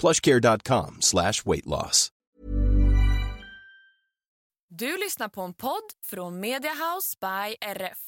plushcare.com slash weight loss. Du lyssnar på en podd från Mediahouse by RF.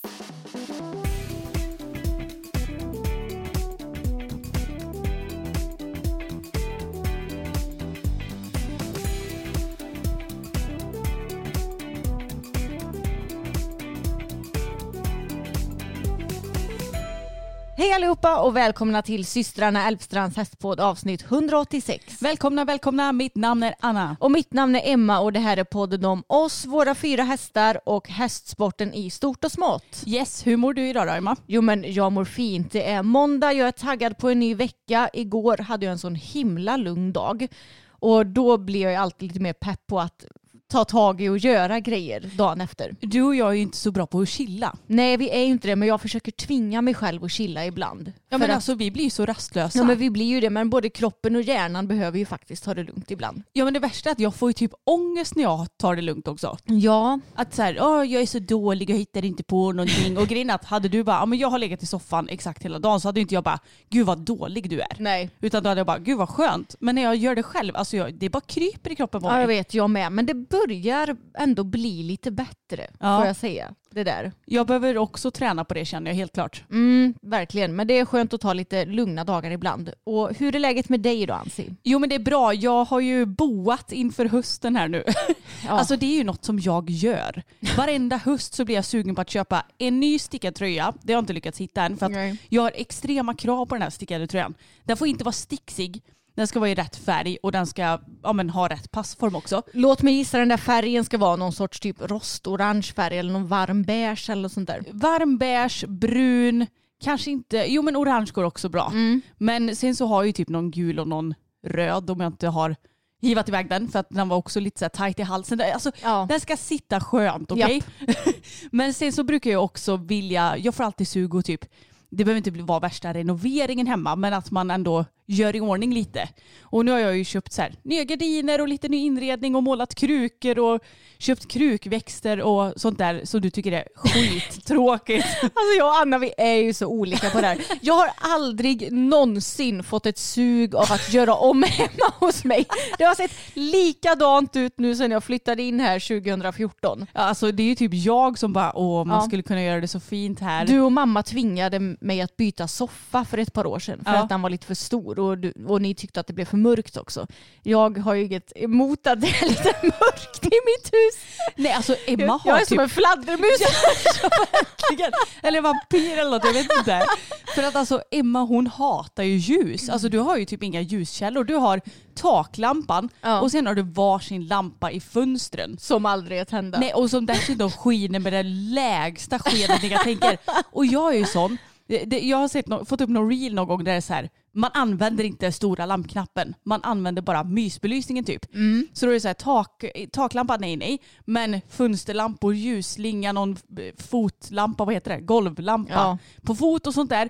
Hej allihopa och välkomna till systrarna Älvstrands hästpodd avsnitt 186. Välkomna, välkomna. Mitt namn är Anna. Och mitt namn är Emma och det här är podden om oss, våra fyra hästar och hästsporten i stort och smått. Yes, hur mår du idag då Emma? Jo men jag mår fint. Det är måndag, jag är taggad på en ny vecka. Igår hade jag en sån himla lugn dag. Och då blir jag alltid lite mer pepp på att ta tag i och göra grejer dagen efter. Du och jag är ju inte så bra på att chilla. Nej vi är ju inte det men jag försöker tvinga mig själv att chilla ibland. Ja men att- alltså vi blir ju så rastlösa. Ja men vi blir ju det men både kroppen och hjärnan behöver ju faktiskt ta det lugnt ibland. Ja men det värsta är att jag får ju typ ångest när jag tar det lugnt också. Ja, Att så här, "Åh, jag är så dålig, jag hittar inte på någonting. Och grejen att hade du bara, ja men jag har legat i soffan exakt hela dagen så hade inte jag bara, gud vad dålig du är. nej. Utan då hade jag bara, gud vad skönt. Men när jag gör det själv, alltså jag, det bara kryper i kroppen på Ja, jag mig. vet, jag med. Men det börjar ändå bli lite bättre, Ja. får jag säga. Det där. Jag behöver också träna på det känner jag helt klart. Mm, verkligen. Men det är skönt att ta lite lugna dagar ibland. Och hur är läget med dig då, Ansi? Jo men det är bra, jag har ju boat inför hösten här nu. Ja. Alltså det är ju något som jag gör. Varenda höst så blir jag sugen på att köpa en ny stickad tröja. Det har jag inte lyckats hitta än för att Nej. jag har extrema krav på den här stickade tröjan. Den får inte vara sticksig, den ska vara i rätt färg och den ska ja, men, ha rätt passform också. Låt mig gissa, den där färgen ska vara någon sorts typ rostorange färg eller någon varm beige eller något sånt där. Varm beige, brun, kanske inte, jo men orange går också bra. Mm. Men sen så har jag ju typ någon gul och någon röd om jag inte har hivat iväg den för att den var också lite så här tajt i halsen. Alltså, Ja. Den ska sitta skönt, okej? Men sen så brukar jag också vilja, jag får alltid sug och typ, det behöver inte vara värsta renoveringen hemma, men att man ändå gör i ordning lite. Och nu har jag ju köpt så här, nya gardiner och lite ny inredning och målat krukor och köpt krukväxter och sånt där som du tycker är skittråkigt. Alltså jag och Anna vi är ju så olika på det här. Jag har aldrig någonsin fått ett sug av att göra om hemma hos mig. Det har sett likadant ut nu sedan jag flyttade in här 2014. Ja, Alltså det är ju typ jag som bara, åh man Ja. skulle kunna göra det så fint här. Du och mamma tvingade mig att byta soffa för ett par år sedan för Ja. att den var lite för stor och, du, och ni tyckte att det blev för mörkt också. Jag har ju inget emot att det är lite mörkt i mitt hus. Nej alltså Emma Jag, har jag är typ som en fladdermus. verkligen. Eller vampyr eller något, jag vet inte. För att alltså Emma hon hatar ju ljus. Alltså du har ju typ inga ljuskällor. Du har taklampan Ja. och sen har du varsin lampa i fönstren. Som aldrig är tända. Nej, och som dessutom skiner med det lägsta skenet ni kan tänka er. Och jag är ju sån, det- det- jag har sett, nå- fått upp någon reel någon gång där det är så här, man använder inte stora lampknappen, man använder bara mysbelysningen typ. Mm. Så då är det så här, tak, taklampa, nej nej, men fönsterlampor, ljusslinga, någon fotlampa, vad heter det, golvlampa Ja. på fot och sånt där.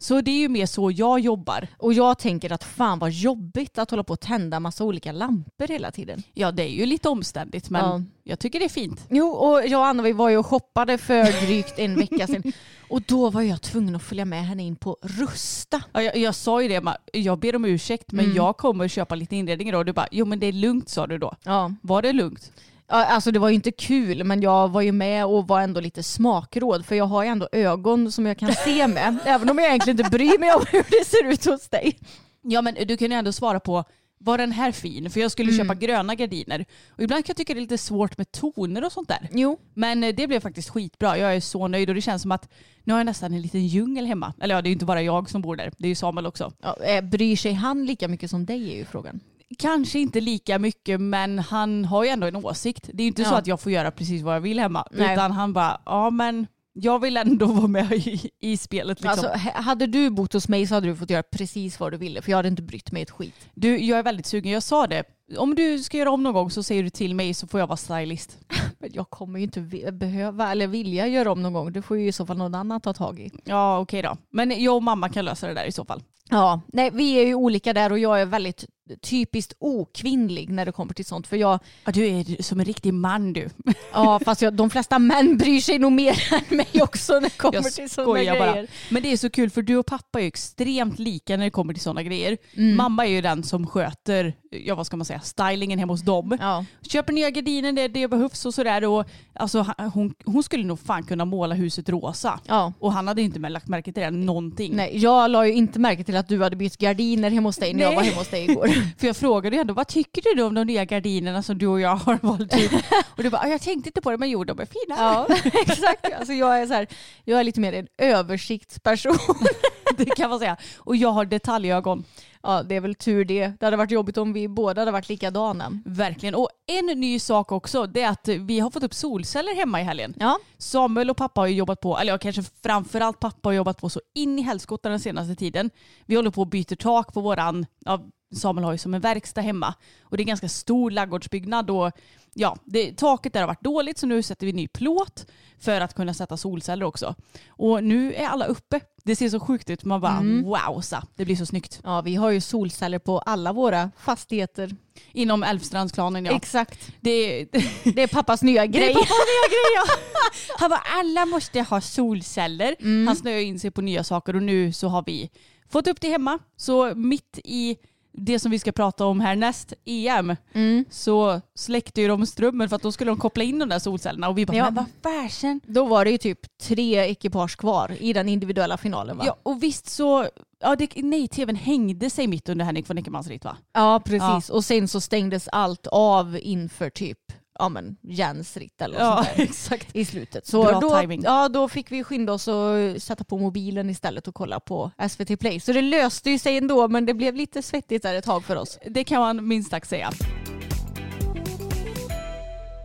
Så det är ju mer så jag jobbar. Och jag tänker att fan vad jobbigt att hålla på och tända massa olika lampor hela tiden. Ja det är ju lite omständigt men Ja. jag tycker det är fint. Jo, och jag och Anna vi var ju och shoppade för drygt en vecka sedan. Och då var jag tvungen att följa med henne in på Rusta. Ja, jag, jag sa ju det, jag ber om ursäkt men Mm. jag kommer köpa lite inredning idag. Du bara, jo men det är lugnt sa du då. Ja. Var det lugnt? Alltså det var ju inte kul men jag var ju med och var ändå lite smakråd för jag har ju ändå ögon som jag kan se med. även om jag egentligen inte bryr mig om hur det ser ut hos dig. Ja men du kan ju ändå svara på var den här fin? För jag skulle Mm. köpa gröna gardiner. Och ibland kan jag tycka det är lite svårt med toner och sånt där. Jo. Men eh, det blev faktiskt skitbra. Jag är så nöjd och det känns som att nu har jag nästan en liten djungel hemma. Eller ja, det är ju inte bara jag som bor där. Det är ju Samuel också. Ja, eh, bryr sig han lika mycket som dig är ju frågan. Kanske inte lika mycket men han har ju ändå en åsikt. Det är ju inte Ja. så att jag får göra precis vad jag vill hemma. Nej. Utan han bara, ja men jag vill ändå vara med i, i spelet. Liksom. Alltså, hade du bott hos mig så hade du fått göra precis vad du ville för jag hade inte brytt mig ett skit. Du, jag är väldigt sugen. Jag sa det. Om du ska göra om någon gång så säger du till mig så får jag vara stylist. Men jag kommer ju inte behöva eller vilja göra om någon gång. Det får ju i så fall någon annan ta tag i. Ja okej då. Men jag och mamma kan lösa det där i så fall. Ja, nej, vi är ju olika där och jag är väldigt typiskt okvinnlig när det kommer till sånt. För jag, Ja, du är som en riktig man du. ja, fast jag, de flesta män bryr sig nog mer än mig också när det kommer Jag till sådana skojar bara. grejer. Men det är så kul för du och pappa är ju extremt lika när det kommer till sådana grejer. Mm. Mamma är ju den som sköter, ja vad ska man säga, stylingen hemma hos dem. Ja. Köper nya gardiner, det, det behövs och sådär. Och, alltså, hon, hon skulle nog fan kunna måla huset rosa. Ja. Och han hade inte lagt märke till det någonting. Nej, jag la ju inte märke till att du hade bytt gardiner hemma hos dig när jag Nej. var hemma hos dig igår. För jag frågade ju ändå, vad tycker du då om de nya gardinerna som du och jag har valt ut? och du bara, "Ah, jag tänkte inte på det men jo de är fina. Ja, exakt. Alltså jag, är så här, jag är lite mer en översiktsperson. det kan man säga. Och jag har detaljögon. Ja, det är väl tur det. Det hade varit jobbigt om vi båda hade varit likadana. Verkligen. Och en ny sak också, det är att vi har fått upp solceller hemma i helgen. Ja, Samuel och pappa har ju jobbat på, eller kanske framförallt pappa har jobbat på så in i helskotta den senaste tiden. Vi håller på och byter tak på våran, ja, Samuel har ju som en verkstad hemma. Och det är en ganska stor laggårdsbyggnad och ja, det, taket där har varit dåligt så nu sätter vi ny plåt för att kunna sätta solceller också. Och nu är alla uppe. Det ser så sjukt ut. Man bara Mm. wowsa, det blir så snyggt. ja, vi har ju solceller på alla våra fastigheter. Inom Älvstrandsklanen ja. Exakt. Det, Det är pappas nya Det är grej. pappas nya grej ja. Han bara alla måste ha solceller. Mm. Han snöar in sig på nya saker och nu så har vi fått upp det hemma. Så mitt i det som vi ska prata om härnäst, EM, Mm. så släckte ju de strömmen för att då skulle de koppla in de där solcellerna och vi bara, Ja. men vad färsen. Då var det ju typ tre ekipage kvar i den individuella finalen va? Ja, och visst så, ja, det, nej tvn hängde sig mitt under Henrik von Eckermans ritt va? Ja, precis. Och sen så stängdes allt av inför typ ja, men, Jens ritt eller Ja, sånt där. exakt. i slutet. Så Bra då, timing. ja, då fick vi skynda oss och sätta på mobilen istället och kolla på SVT Play. Så det löste ju sig ändå men det blev lite svettigt där ett tag för oss. Det kan man minst sagt säga.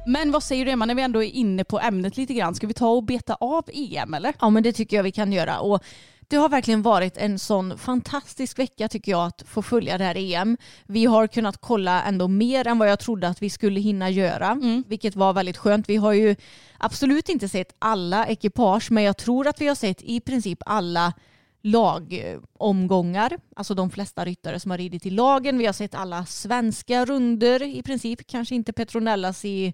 Men vad säger du Emma, när vi ändå är inne på ämnet lite grann, ska vi ta och beta av EM eller? Ja men det tycker jag vi kan göra. Och det har verkligen varit en sån fantastisk vecka tycker jag att få följa det här EM. Vi har kunnat kolla ändå mer än vad jag trodde att vi skulle hinna göra, vilket var väldigt skönt. Vi har ju absolut inte sett alla ekipage, men jag tror att vi har sett i princip alla lagomgångar, alltså de flesta ryttare som har ridit i lagen. Vi har sett alla svenska runder i princip, kanske inte Petronellas i,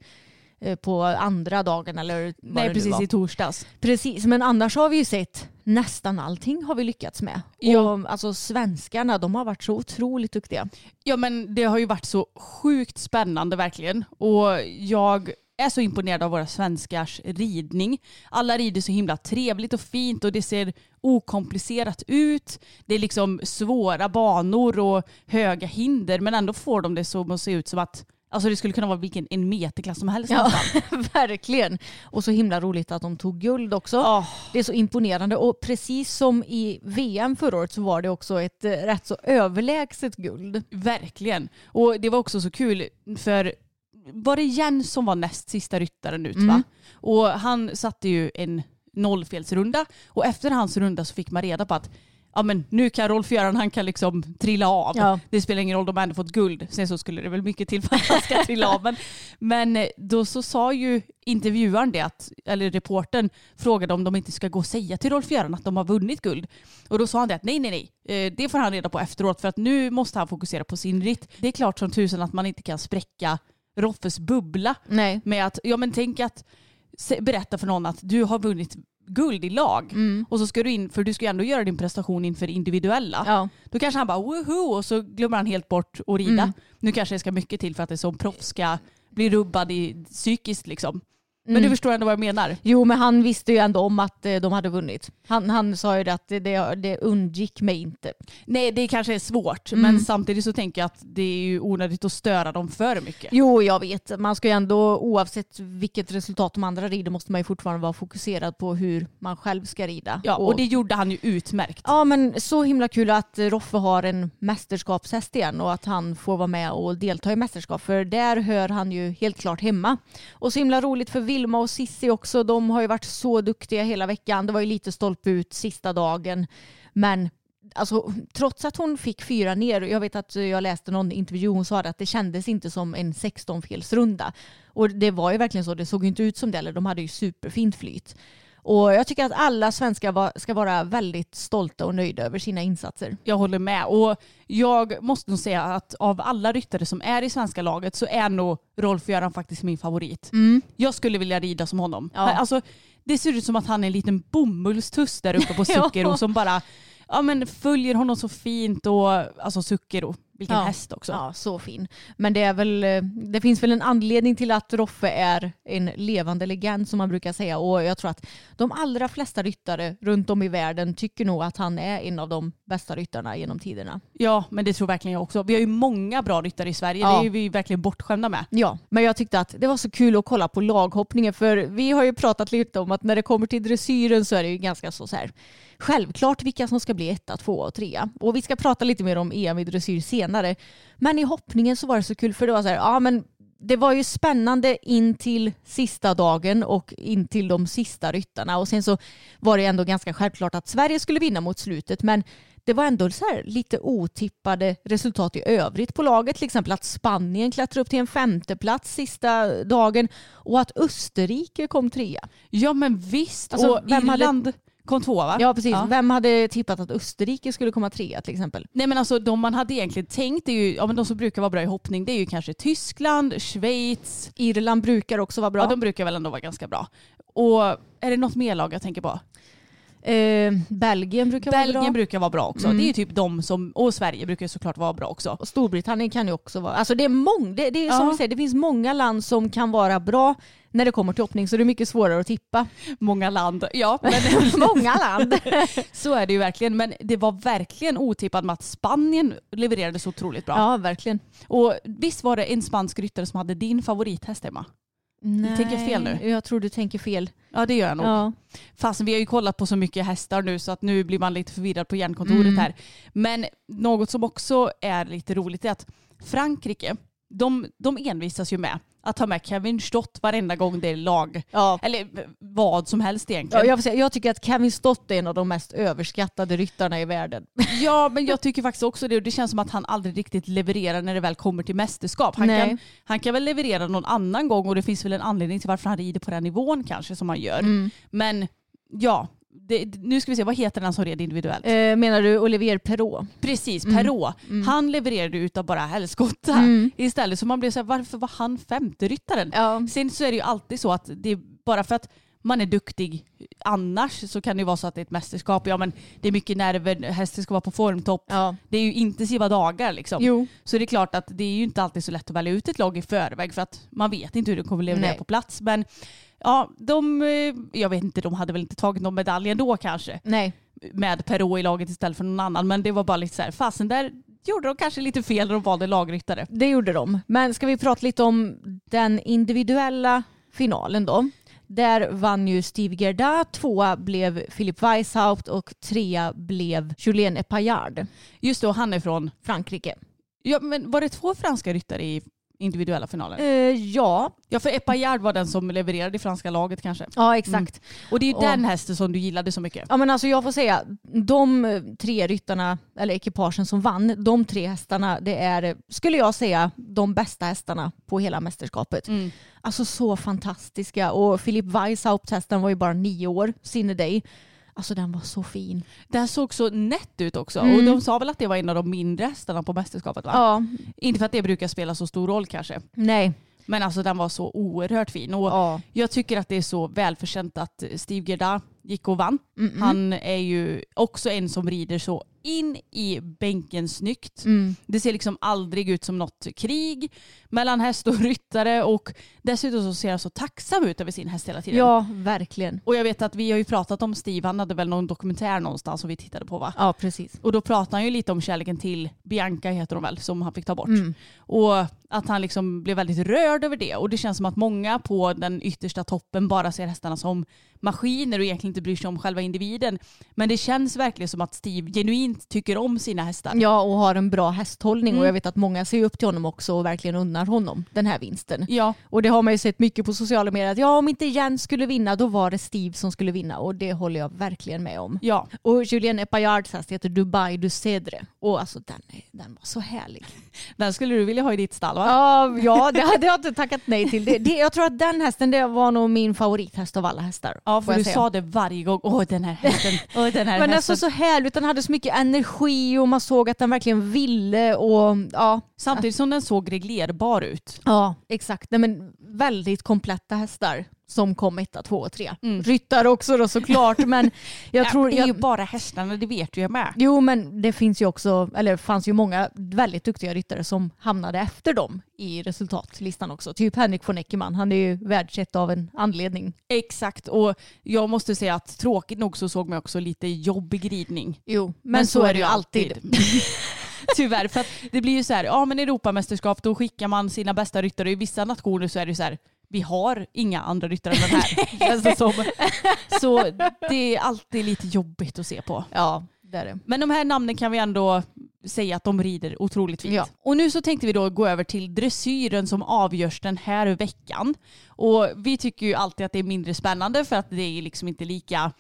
på andra dagen eller vad Nej det nu precis var. i torsdags. Precis, men annars har vi ju sett nästan allting har vi lyckats med. Ja. Och alltså svenskarna, de har varit så otroligt duktiga. Ja men det har ju varit så sjukt spännande verkligen. Och jag är så imponerad av våra svenskars ridning. Alla rider så himla trevligt och fint och det ser okomplicerat ut. Det är liksom svåra banor och höga hinder men ändå får de det som att se ut som att Alltså det skulle kunna vara vilken en meterklass som helst Ja, verkligen. Och så himla roligt att de tog guld också. Åh, Det är så imponerande och precis som i VM förra året så var det också ett eh, rätt så överlägset guld. verkligen. Och det var också så kul för var det Jens som var näst sista ryttaren ut va? Mm. Och han satte ju en nollfelsrunda och efter hans runda så fick man reda på att ja men nu kan Rolf-Göran han kan liksom trilla av. Ja. Det spelar ingen roll, de har ändå fått guld. Sen så skulle det väl mycket till för att han ska trilla av. Men, men eh, då så sa ju intervjuaren det, att, eller reporten frågade om de inte ska gå och säga till Rolf-Göran att de har vunnit guld. Och då sa han det att nej nej nej, eh, det får han reda på efteråt för att nu måste han fokusera på sin ritt. Det är klart som tusen att man inte kan spräcka Roffes bubbla Nej. med att, ja men tänk att berätta för någon att du har vunnit guld i lag Mm. och så ska du in, för du ska ju ändå göra din prestation inför individuella. Ja. Då kanske han bara woho och så glömmer han helt bort att rida. Mm. Nu kanske det ska mycket till för att en sån proffs ska bli rubbad i, psykiskt liksom. Men Mm. du förstår ändå vad jag menar. Jo men han visste ju ändå om att eh, de hade vunnit. Han, han sa ju det att det, det, undgick mig inte. Nej det kanske är svårt Mm. men samtidigt så tänker jag att det är ju onödigt att störa dem för mycket. Jo jag vet, man ska ju ändå oavsett vilket resultat de andra rider måste man ju fortfarande vara fokuserad på hur man själv ska rida. Ja, och det gjorde han ju utmärkt. Ja men så himla kul att Roffe har en mästerskapshäst igen och att han får vara med och delta i mästerskap för där hör han ju helt klart hemma. Och så himla roligt för Vilma och Sissi också, de har ju varit så duktiga hela veckan. Det var ju lite stolpe ut sista dagen men Alltså, trots att hon fick fyra ner, jag vet att jag läste någon intervju, hon sa att det kändes inte som en 16-felsrunda. Och det var ju verkligen så, det såg ju inte ut som det, eller de hade ju superfint flyt. Och jag tycker att alla svenskar ska vara väldigt stolta och nöjda över sina insatser. Jag håller med. Och jag måste nog säga att av alla ryttare som är i svenska laget så är nog Rolf-Göran faktiskt min favorit. Jag skulle vilja rida som honom. Ja. Alltså, det ser ut som att han är en liten bomullstuss där uppe på Zucchero Ja. som bara ja, men följer honom så fint. Och, alltså Zucchero, vilken Ja. häst också. Ja, så fin. Men det, är väl, eh, det finns väl en anledning till att Roffe är en levande legend som man brukar säga. Och jag tror att de allra flesta ryttare runt om i världen tycker nog att han är en av de bästa ryttarna genom tiderna. Ja, men det tror verkligen jag också. Vi har ju många bra ryttare i Sverige. Ja. Det är vi verkligen bortskämda med. Ja, men jag tyckte att det var så kul att kolla på laghoppningen för vi har ju pratat lite om att när det kommer till dressyren så är det ju ganska så, så här självklart vilka som ska bli etta, tvåa och trea. Och vi ska prata lite mer om EM i dressyr senare. Men i hoppningen så var det så kul för det var så här, ja men det var ju spännande in till sista dagen och in till de sista ryttarna och sen så var det ändå ganska självklart att Sverige skulle vinna mot slutet men det var ändå så lite otippade resultat i övrigt på laget. Till exempel att Spanien klättrade upp till en femteplats sista dagen och att Österrike kom trea. Ja men visst. Alltså, och vem hade- Irland kom tvåa va? Ja precis. Ja. Vem hade tippat att Österrike skulle komma trea till exempel? Nej men alltså de man hade egentligen tänkt är ju, ja men de som brukar vara bra i hoppning det är ju kanske Tyskland, Schweiz. Irland brukar också vara bra. Ja de brukar väl ändå vara ganska bra. Och är det något mer lag jag tänker på? Eh, Belgien brukar vara Belgien bra. brukar vara bra också. Mm. Det är typ de som, och Sverige brukar såklart vara bra också. Och Storbritannien kan ju också vara... Alltså det är många, det, det är som Ja. vi säger, det finns många land som kan vara bra när det kommer till hoppning så det är mycket svårare att tippa. Många land. Ja men många land. så är det ju verkligen. Men det var verkligen otippat med att Spanien levererade så otroligt bra. Ja, verkligen. Och visst var det en spansk ryttare som hade din favorithäst hemma? Nej, tänker jag fel nu? Jag tror du tänker fel. Ja det gör jag nog. Ja. Fast vi har ju kollat på så mycket hästar nu så att nu blir man lite förvirrad på järnkontoret Mm. här. Men något som också är lite roligt är att Frankrike, de, de envisas ju med att ta med Kevin Stott varenda gång det är lag. Ja. Eller vad som helst Ja, egentligen. jag, får säga, jag tycker att Kevin Stott är en av de mest överskattade ryttarna i världen. Ja, men jag tycker faktiskt också det. Och det känns som att han aldrig riktigt levererar när det väl kommer till mästerskap. Han, Nej. kan, han kan väl leverera någon annan gång och det finns väl en anledning till varför han rider på den nivån kanske som han gör. Mm. Men ja, det, nu ska vi se, vad heter den som red individuellt? Eh, menar du Olivier Perrault? Precis, Mm. Perrault. Han levererade utav bara helskotta Mm. istället. Så man blev så här, varför var han femte ryttaren? Ja. Sen så är det ju alltid så att det är bara för att man är duktig annars så kan det ju vara så att det är ett mästerskap. Ja men det är mycket nerver, hästen ska vara på formtopp. ja. Det är ju intensiva dagar liksom. Jo. Så det är klart att det är ju inte alltid så lätt att välja ut ett lag i förväg för att man vet inte hur det kommer leverera på plats. Men ja, de, eh, jag vet inte, de hade väl inte tagit någon medalj ändå kanske Nej. med Perrault i laget istället för någon annan. Men det var bara lite så här, fasen där gjorde de kanske lite fel när de valde lagryttare. Det gjorde de. Men ska vi prata lite om den individuella finalen då? Där vann ju Steve Gerda, tvåa blev Philip Weishaupt och trea blev Julien Epaillard, Just då, han är från, Frankrike. ja men var det två franska ryttare i individuella finalen? Eh, ja, Ja för Epaillard var den som levererade i franska laget kanske. ja exakt. Och det är Och- den hästen som du gillade så mycket. Ja men alltså jag får säga, de tre ryttarna, eller ekipagen som vann, de tre hästarna, det är, skulle jag säga, de bästa hästarna på hela mästerskapet. Mm. Alltså så fantastiska. Och Philip Weishaupt hästen var ju bara nio år, Day. Alltså den var så fin. Den såg så nätt ut också. Mm. Och de sa väl att det var en av de mindre hästarna på mästerskapet va? Ja, Inte för att det brukar spela så stor roll kanske. nej. Men alltså den var så oerhört fin. Och Ja. jag tycker att det är så välförtjänt att Steve Gerda gick och vann. Mm-mm. Han är ju också en som rider så in i bänken snyggt. Mm. Det ser liksom aldrig ut som något krig mellan häst och ryttare och dessutom så ser han så tacksam ut över sin häst hela tiden. Ja, verkligen. Och jag vet att vi har ju pratat om Steve, han hade väl någon dokumentär någonstans som vi tittade på va? Ja, precis. Och då pratar han ju lite om kärleken till Bianca heter hon väl, som han fick ta bort. Mm. Och att han liksom blev väldigt rörd över det. Och det känns som att många på den yttersta toppen bara ser hästarna som maskiner och egentligen inte bryr sig om själva individen. Men det känns verkligen som att Steve genuint tycker om sina hästar. Ja, och har en bra hästhållning Mm. och jag vet att många ser upp till honom också och verkligen unnar honom den här vinsten. Ja, Och det har man ju sett mycket på sociala medier att ja, om inte Jens skulle vinna då var det Steve som skulle vinna och det håller jag verkligen med om. ja. Och Julien Epaillards häst heter Dubai du Cedre och alltså den, den var så härlig. Den skulle du vilja ha i ditt stall va? Ja, ja det hade jag inte tackat nej till. Det, det, jag tror att den hästen det var nog min favorithäst av alla hästar. Ja, för du säga. sa det varje gång. Åh, den här hästen. Åh, den här Men hästen. alltså så härligt, den hade så mycket energi och man såg att den verkligen ville och ja. Samtidigt som den såg reglerbar ut. Ja, exakt. Nej, men väldigt kompletta hästar som kom etta, två och tre. Mm. Ryttare också då såklart men jag ja, tror... det är ju Jag, bara hästarna, det vet ju jag med. jo men det finns ju också, eller fanns ju många väldigt duktiga ryttare som hamnade efter dem i resultatlistan också. Typ Henrik von Eckermann, han är ju världsett av en anledning. Exakt, och jag måste säga att tråkigt nog så såg man också lite jobbig ridning. Jo, men, så, är det ju alltid. Tyvärr, för att det blir ju så här, ja men Europamästerskap då skickar man sina bästa ryttare. I vissa nationer så är det så här, vi har inga andra ryttare än den här. känns det som. Så det är alltid lite jobbigt att se på. Ja, det är det. Men de här namnen kan vi ändå säga att de rider otroligt fint. Ja. Och nu så tänkte vi då gå över till dressyren som avgörs den här veckan. Och vi tycker ju alltid att det är mindre spännande för att det är liksom inte lika,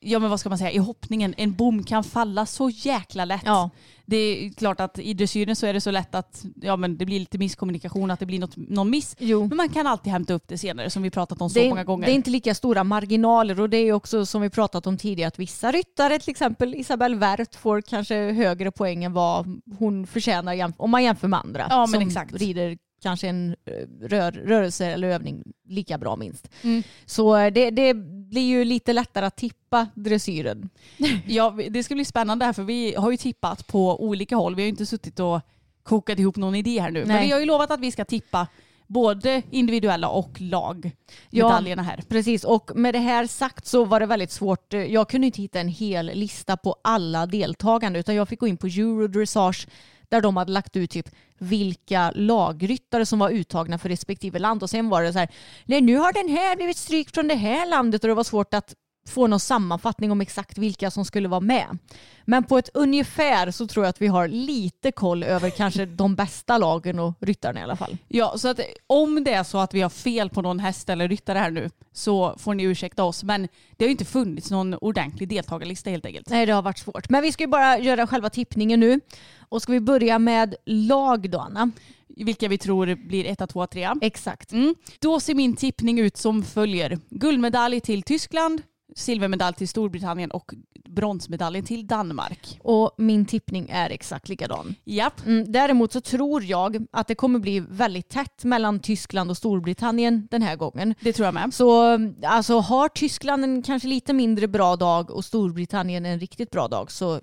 ja men vad ska man säga, i hoppningen, en bom kan falla så jäkla lätt. Ja. Det är klart att i dressyren så är det så lätt att ja, men det blir lite misskommunikation, att det blir något, någon miss. Jo. Men man kan alltid hämta upp det senare som vi pratat om så det, många gånger. det är inte lika stora marginaler och det är också som vi pratat om tidigare att vissa ryttare, till exempel Isabelle Wert, får kanske högre poäng än vad hon förtjänar om man jämför med andra. Ja, som exakt. rider kanske en eh, rör, rörelse eller övning lika bra minst. Mm. Så eh, det, det blir ju lite lättare att tippa dressyren. Ja, det ska bli spännande här för vi har ju tippat på olika håll. Vi har ju inte suttit och kokat ihop någon idé här nu. Men Nej. vi har ju lovat att vi ska tippa både individuella och lagmedaljerna här. Precis, och med det här sagt så var det väldigt svårt. Jag kunde inte hitta en hel lista på alla deltagande utan jag fick gå in på Eurodressage där de hade lagt ut typ vilka lagryttare som var uttagna för respektive land. Och sen var det så här, nej nu har den här blivit strykt från det här landet och det var svårt att få någon sammanfattning om exakt vilka som skulle vara med. Men på ett ungefär så tror jag att vi har lite koll över kanske de bästa lagen och ryttarna i alla fall. Ja, så att om det är så att vi har fel på någon häst eller ryttare här nu så får ni ursäkta oss. Men det har ju inte funnits någon ordentlig deltagarlista helt enkelt. Nej, det har varit svårt. Men vi ska ju bara göra själva tippningen nu. Och ska vi börja med lag då, Anna? Vilka vi tror blir 1, 2, 3. Exakt. Mm. Då ser min tippning ut som följer. Guldmedalj till Tyskland, silvermedalj till Storbritannien och bronsmedaljen till Danmark. Och min tippning är exakt likadan. Japp. Mm, däremot så tror jag att det kommer bli väldigt tätt mellan Tyskland och Storbritannien den här gången. Det tror jag med. Så alltså, har Tyskland en kanske lite mindre bra dag och Storbritannien en riktigt bra dag så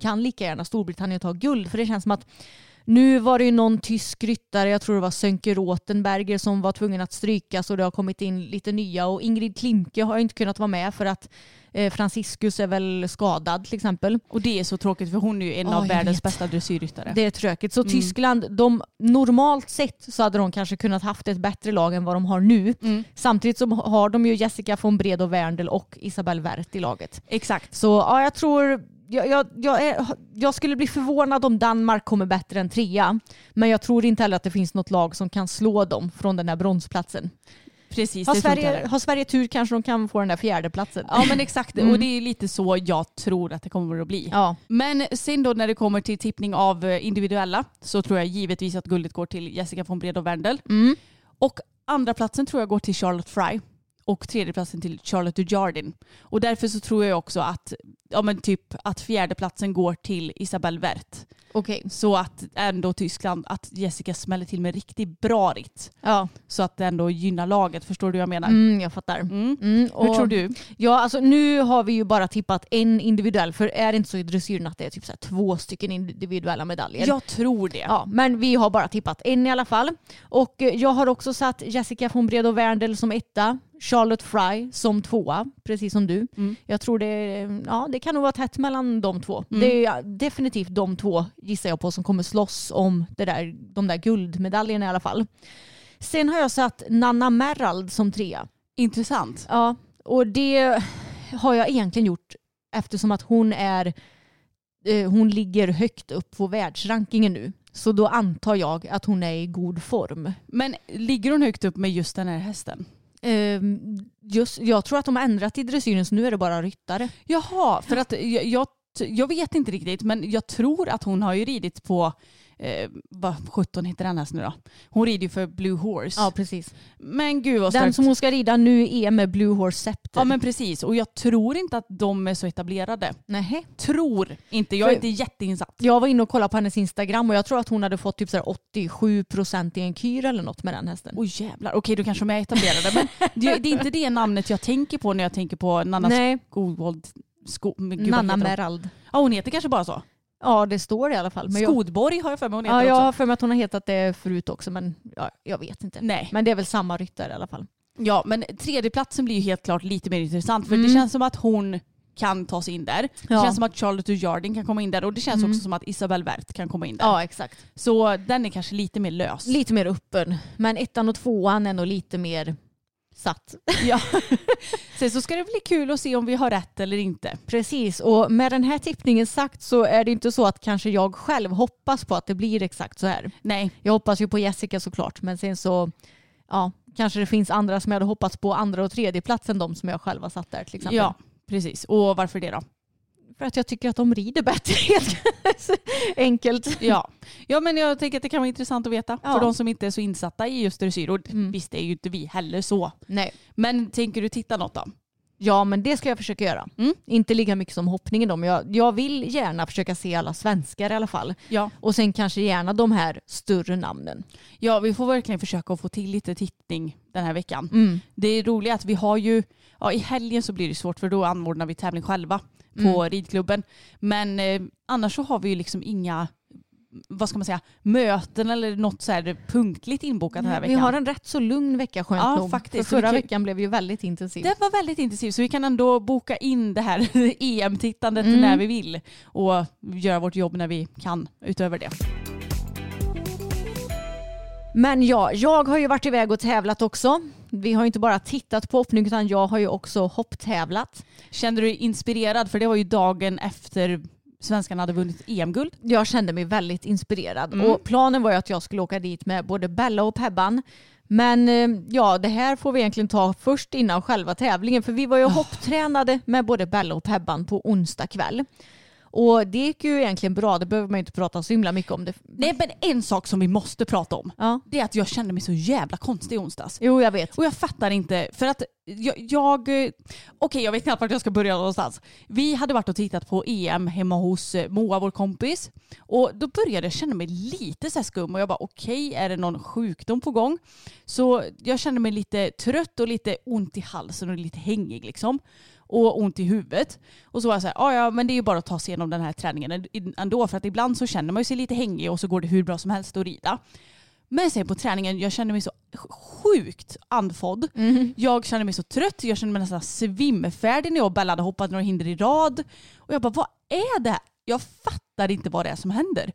kan lika gärna Storbritannien ta guld. För det känns som att nu var det ju någon tysk ryttare, jag tror det var Sönke Rotenberger som var tvungen att strykas och det har kommit in lite nya och Ingrid Klimke har inte kunnat vara med för att eh, Franciscus är väl skadad till exempel. Och det är så tråkigt för hon är ju en Ja, av världens vet. bästa dressyrryttare. Det är tråkigt. Så Mm. Tyskland, de, normalt sett så hade de kanske kunnat haft ett bättre lag än vad de har nu. Mm. Samtidigt så har de ju Jessica von Bredow Werndl och Isabelle Wert i laget. Exakt. Så ja, jag tror jag, jag, jag, är, jag skulle bli förvånad om Danmark kommer bättre än trea. Men jag tror inte heller att det finns något lag som kan slå dem från den där bronsplatsen. Precis, Har Sverige, har Sverige tur kanske de kan få den där fjärde platsen. Ja men exakt, Mm. och det är lite så jag tror att det kommer att bli. Ja. Men sen då när det kommer till tippning av eh, individuella så tror jag givetvis att guldet går till Jessica von Bredow Werndl. Mm. Och andra platsen tror jag går till Charlotte Fry och tredjeplatsen till Charlotte Dujardin. Och därför så tror jag också att, ja men typ att fjärdeplatsen går till Isabelle Wert. Okej. Så att ändå Tyskland, att Jessica smäller till med riktigt bra ritt. Ja, Så att det ändå gynnar laget, förstår du vad jag menar? mm, jag fattar. Mm. Mm, Hur tror du? Ja, alltså nu har vi ju bara tippat en individuell, för är det inte så i dressyren att det är typ så här två stycken individuella medaljer? Jag tror det. Ja, men vi har bara tippat en i alla fall. Och eh, jag har också satt Jessica von Bredow Werndl som etta, Charlotte Fry som tvåa, precis som du. Mm. Jag tror det, ja, det kan nog vara tätt mellan de två. Mm. Det är definitivt de två gissar jag på som kommer slåss om det där, de där guldmedaljerna i alla fall. Sen har jag satt Nanna Merald som trea. Intressant. Ja, och det har jag egentligen gjort eftersom att hon är eh, hon ligger högt upp på världsrankingen nu. Så då antar jag att hon är i god form. Men ligger hon högt upp med just den här hästen? Ehm, Just, jag tror att de har ändrat i dressyren så nu är det bara ryttare. Jaha, för att jag, jag, jag vet inte riktigt men jag tror att hon har ju ridit på, eh, vad 17 heter den hästen nu då? Hon rider ju för Blue Horse. Ja precis. Men gud vad Den starkt. som hon ska rida nu är med Blue Horse Scepter. Ja men precis och jag tror inte att de är så etablerade. Nähä. Tror inte, jag är För- inte jätteinsatt. Jag var inne och kollade på hennes Instagram och jag tror att hon hade fått typ så här 87% i en kyr eller något med den hästen. Oj jävlar, okej då kanske de är etablerade. Men det, det är inte det namnet jag tänker på när jag tänker på Nanna Nej, Skogvold. Sko, men Nanna? Merald. Ja hon heter kanske bara så. Ja det står det i alla fall. Men jag, Skodborg har jag för mig hon heter ja, jag också. har för mig att hon har hetat det förut också men ja, jag vet inte. Nej. Men det är väl samma ryttare i alla fall. Ja, men tredjeplatsen blir ju helt klart lite mer intressant för Mm. det känns som att hon kan ta sig in där. Det Ja. känns som att Charlotte Dujardin kan komma in där och det känns Mm. också som att Isabelle Wert kan komma in där. Ja exakt. Så den är kanske lite mer lös. Lite mer öppen. Men ettan och tvåan är nog lite mer satt. Ja. Sen så ska det bli kul att se om vi har rätt eller inte. Precis, och med den här tippningen sagt så är det inte så att kanske jag själv hoppas på att det blir exakt så här. Nej, Jag hoppas ju på Jessica såklart, men sen så ja, kanske det finns andra som jag hade hoppats på andra och tredje plats än de som jag själv har satt där till exempel. ja precis. Och varför det då? För att jag tycker att de rider bättre helt enkelt. Ja. ja, men jag tänker att det kan vara intressant att veta Ja. för de som inte är så insatta i just dressyr. Och Mm. visst, det är ju inte vi heller så. Nej. Men tänker du titta något då? Ja, men det ska jag försöka göra. Mm. Inte lika mycket som hoppningen då, men jag, jag vill gärna försöka se alla svenskar i alla fall. Ja. Och sen kanske gärna de här större namnen. ja, vi får verkligen försöka att få till lite tittning den här veckan. Mm. Det är roligt att vi har ju, ja i helgen så blir det svårt för då anordnar vi tävling själva på Mm. ridklubben. Men eh, annars så har vi ju liksom inga, vad ska man säga, möten eller något så här punktligt inbokat den här Vi veckan. har en rätt så lugn vecka skönt Ja, nog. faktiskt. För förra vi kan- veckan blev ju väldigt intensiv. Det var väldigt intensivt så vi kan ändå boka in det här EM-tittandet Mm. när vi vill och göra vårt jobb när vi kan utöver det. Men ja, jag har ju varit iväg och tävlat också. Vi har ju inte bara tittat på hoppning utan jag har ju också hopptävlat. Kände du dig inspirerad? För det var ju dagen efter svenskarna hade vunnit EM-guld. Jag kände mig väldigt inspirerad Mm. och planen var ju att jag skulle åka dit med både Bella och Pebban. Men eh, ja, det här får vi egentligen ta först innan själva tävlingen för vi var ju hopptränade med både Bella och Pebban på onsdag kväll. Och det gick ju egentligen bra, det behöver man inte prata så himla mycket om. Det. Nej men en sak som vi måste prata om Ja. det är att jag kände mig så jävla konstig i onsdags. Jo, jag vet. Och jag fattar inte, för att jag, jag eh, okej jag vet knappt vart jag ska börja någonstans. Vi hade varit och tittat på EM hemma hos eh, Moa, vår kompis. Och då började jag känna mig lite så skum och jag bara okej, är det någon sjukdom på gång? Så jag kände mig lite trött och lite ont i halsen och lite hängig liksom. Och ont i huvudet. Och så var jag så här, "Ja, ja men det är ju bara att ta sig igenom den här träningen ändå för att ibland så känner man ju sig lite hängig och så går det hur bra som helst att rida. Men sen på träningen, jag kände mig så sjukt andfådd. Mhm. Jag kände mig så trött, jag kände mig nästan svimfärdig när jag och Bella hade hoppat några hinder i rad. Och jag bara, vad är det här? Jag fattar inte vad det är som händer.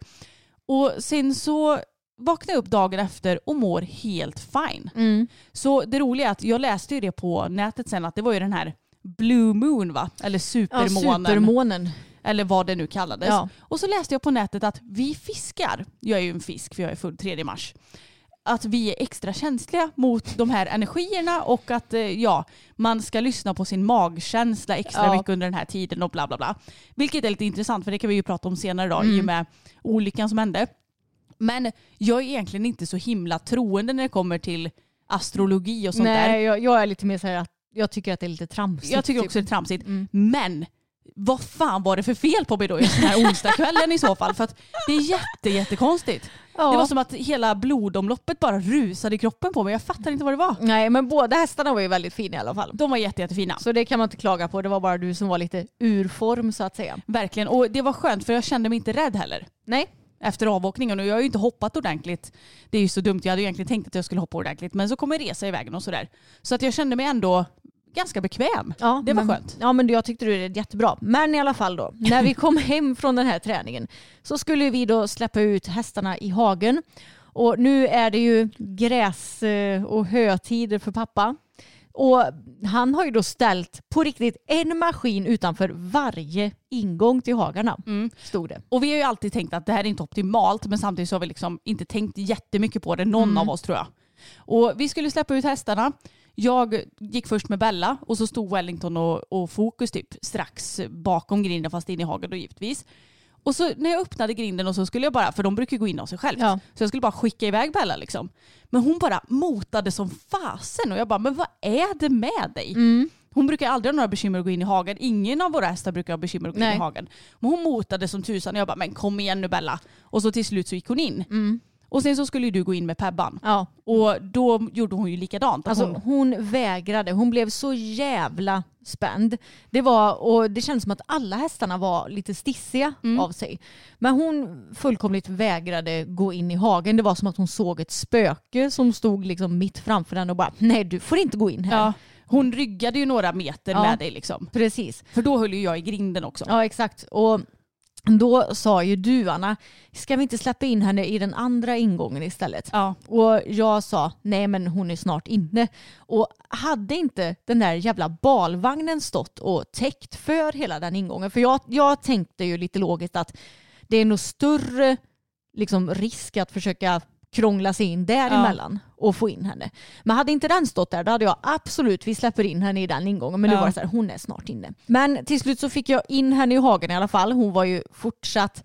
Och sen så vaknade jag upp dagen efter och mår helt fine. Mm. Så det roliga är att jag läste ju det på nätet sen att det var ju den här Blue Moon va? Eller Ja, supermånen. supermånen. Eller vad det nu kallades. Ja. Och så läste jag på nätet att vi fiskar, jag är ju en fisk för jag är född 3 mars, att vi är extra känsliga mot de här energierna och att eh, ja, man ska lyssna på sin magkänsla extra Ja. mycket under den här tiden och bla bla bla. Vilket är lite intressant för det kan vi ju prata om senare idag i Mm. och med olyckan som hände. Men jag är egentligen inte så himla troende när det kommer till astrologi och sånt där. Nej, jag, jag är lite mer så här att jag tycker att det är lite tramsigt. Jag tycker typ. också det är tramsigt. Mm. Men vad fan var det för fel på mig då just den här onsdagskvällen i så fall? För att det är jätte, jättekonstigt. Ja. Det var som att hela blodomloppet bara rusade i kroppen på mig. Jag fattar inte vad det var. Nej men båda hästarna var ju väldigt fina i alla fall. De var jätte, jättefina. Så det kan man inte klaga på. Det var bara du som var lite ur form så att säga. Verkligen. Och det var skönt för jag kände mig inte rädd heller. Nej. Efter avåkningen och jag har ju inte hoppat ordentligt. Det är ju så dumt. Jag hade ju egentligen tänkt att jag skulle hoppa ordentligt men så kom en resa i vägen och sådär. Så att jag kände mig ändå ganska bekväm. Ja, Det var men, skönt. Ja men jag tyckte du är jättebra. Men i alla fall då, när vi kom hem från den här träningen så skulle vi då släppa ut hästarna i hagen. Och nu är det ju gräs eh, och hötider för pappa. Och han har ju då ställt på riktigt en maskin utanför varje ingång till hagarna. Mm. Stod det. Och vi har ju alltid tänkt att det här är inte optimalt men samtidigt så har vi liksom inte tänkt jättemycket på det, någon Mm. av oss tror jag. Och vi skulle släppa ut hästarna. Jag gick först med Bella och så stod Wellington och, och Fokus typ strax bakom grinden fast in i hagen då givetvis. Och så när jag öppnade grinden och så skulle jag bara, för de brukar gå in av sig själv, Ja. så jag skulle bara skicka iväg Bella liksom. Men hon bara motade som fasen och jag bara, men vad är det med dig? Mm. Hon brukar aldrig ha några bekymmer att gå in i hagen. Ingen av våra hästar brukar ha bekymmer att gå in Nej. i hagen. Men hon motade som tusan och jag bara, men kom igen nu Bella. Och så till slut så gick hon in. Mm. Och sen så skulle du gå in med Pebban. Ja, Och då gjorde hon ju likadant. Alltså hon, hon vägrade. Hon blev så jävla spänd. Det, var, och det kändes som att alla hästarna var lite stissiga Mm. av sig. Men hon fullkomligt vägrade gå in i hagen. Det var som att hon såg ett spöke som stod liksom mitt framför henne och bara nej du får inte gå in här. ja, hon ryggade ju några meter Ja. med dig liksom. Precis. För då höll ju jag i grinden också. Ja exakt. Och då sa ju du Anna, ska vi inte släppa in henne i den andra ingången istället? Ja. Och jag sa nej men hon är snart inne. Och hade inte den där jävla balvagnen stått och täckt för hela den ingången. För jag, jag tänkte ju lite logiskt att det är nog större liksom, risk att försöka krångla sig in däremellan och få in henne. Men hade inte den stått där då hade jag absolut, vi släpper in henne i den ingången. Men nu Ja. var det så här, hon är snart inne. Men till slut så fick jag in henne i hagen i alla fall. Hon var ju fortsatt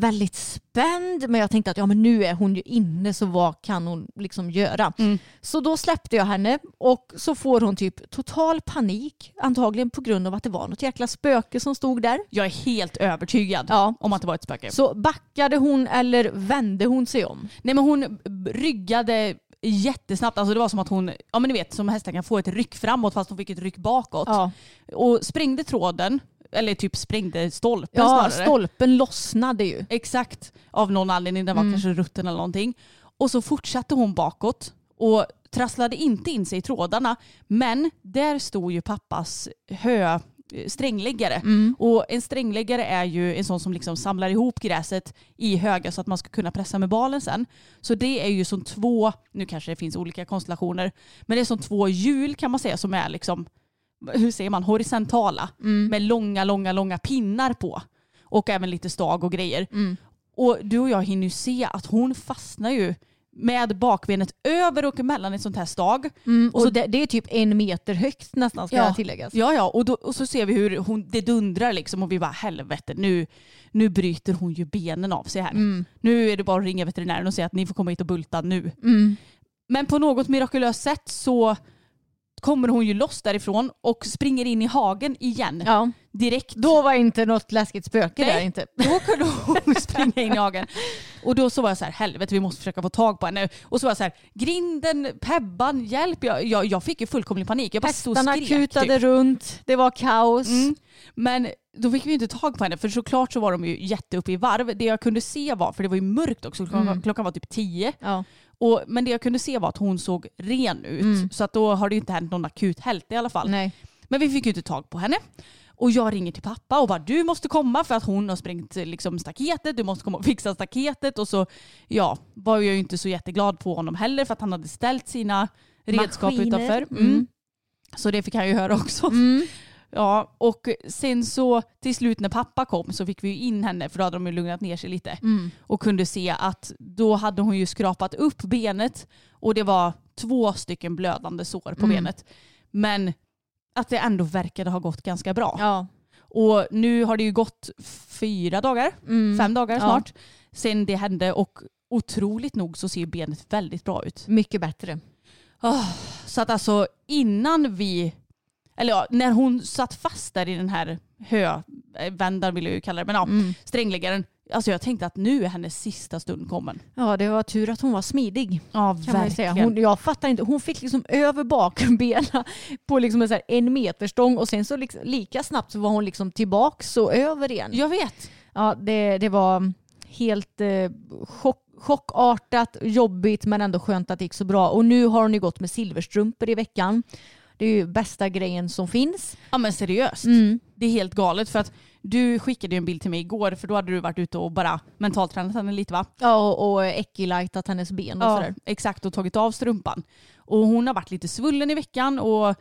väldigt spänd men jag tänkte att ja, men nu är hon ju inne så vad kan hon liksom göra? Mm. Så då släppte jag henne och så får hon typ total panik antagligen på grund av att det var något jäkla spöke som stod där. Jag är helt övertygad Ja. om att det var ett spöke. Så backade hon eller vände hon sig om? Nej men hon ryggade jättesnabbt. Alltså det var som att hon, ja men ni vet som hästar kan få ett ryck framåt fast hon fick ett ryck bakåt. Ja, Och sprängde tråden, eller typ sprängde stolpen ja snarare. stolpen lossnade ju. Exakt, av någon anledning. Den var Mm. kanske rutten eller någonting. Och så fortsatte hon bakåt och trasslade inte in sig i trådarna. Men där stod ju pappas hö strängläggare. Mm. Och en strängläggare är ju en sån som liksom samlar ihop gräset i högar så att man ska kunna pressa med balen sen. Så det är ju som två, nu kanske det finns olika konstellationer, men det är som två hjul kan man säga som är liksom, hur säger man, horisontala Mm. med långa, långa, långa pinnar på. Och även lite stag och grejer. Mm. Och du och jag hinner ju se att hon fastnar ju med bakbenet över och mellan ett sånt här stag. Mm. Och Och så- det, det är typ en meter högt nästan ska Ja. jag tilläggas. Ja, ja, och, då, och så ser vi hur hon, det dundrar liksom och vi bara helvete nu, nu bryter hon ju benen av sig här. Mm. Nu är det bara att ringa veterinären och säga att ni får komma hit och bulta nu. Mm. Men på något mirakulöst sätt så kommer hon ju loss därifrån och springer in i hagen igen Ja. direkt. Då var inte något läskigt spöke Nej. där inte. Då kunde hon springa in i hagen. Och då så var jag så här, helvete vi måste försöka få tag på henne. Och så var jag så här, grinden, Pebban, hjälp. Jag, jag, jag fick ju fullkomlig panik. Jag bara stod och Hästarna skrek. kutade typ. runt, det var kaos. Mm. Men då fick vi inte tag på henne för såklart så var de ju jätteuppe i varv. Det jag kunde se var, för det var ju mörkt också, klockan, Mm. klockan var typ tio. Ja. Och, men det jag kunde se var att hon såg ren ut. Mm. Så att då har det inte hänt någon akut hälta i alla fall. Nej. Men vi fick ju inte tag på henne. Och jag ringer till pappa och bara du måste komma för att hon har sprängt liksom, staketet. Du måste komma och fixa staketet. Och så ja, var jag ju inte så jätteglad på honom heller för att han hade ställt sina redskap Maskiner. utanför. Mm. Mm. Så det fick han ju höra också. Mm. Ja, och sen så till slut när pappa kom så fick vi ju in henne för då hade de ju lugnat ner sig lite Mm. och kunde se att då hade hon ju skrapat upp benet och det var två stycken blödande sår på Mm. benet. Men att det ändå verkade ha gått ganska bra. Ja. Och nu har det ju gått fyra dagar, Mm. fem dagar Ja. snart, sen det hände och otroligt nog så ser benet väldigt bra ut. Mycket bättre. Ah, så att alltså innan vi eller ja, när hon satt fast där i den här hövändan vill jag ju kalla det, men ja, Mm. strängläggaren. Alltså jag tänkte att nu är hennes sista stund kommen. Ja, det var tur att hon var smidig. Ja, säga. Hon, jag fattar inte. Hon fick liksom över bakbenen på liksom en, så här en meterstång och sen så liksom, lika snabbt så var hon liksom tillbaks och över igen. Jag vet. Ja, det, det var helt eh, chock, chockartat, jobbigt men ändå skönt att det gick så bra. Och nu har hon ju gått med silverstrumpor i veckan. Det är ju bästa grejen som finns. Ja men seriöst. Mm. Det är helt galet för att du skickade ju en bild till mig igår för då hade du varit ute och bara mentaltränat henne lite va? Ja, och, och hennes ben och sådär. exakt och tagit av strumpan. Och hon har varit lite svullen i veckan och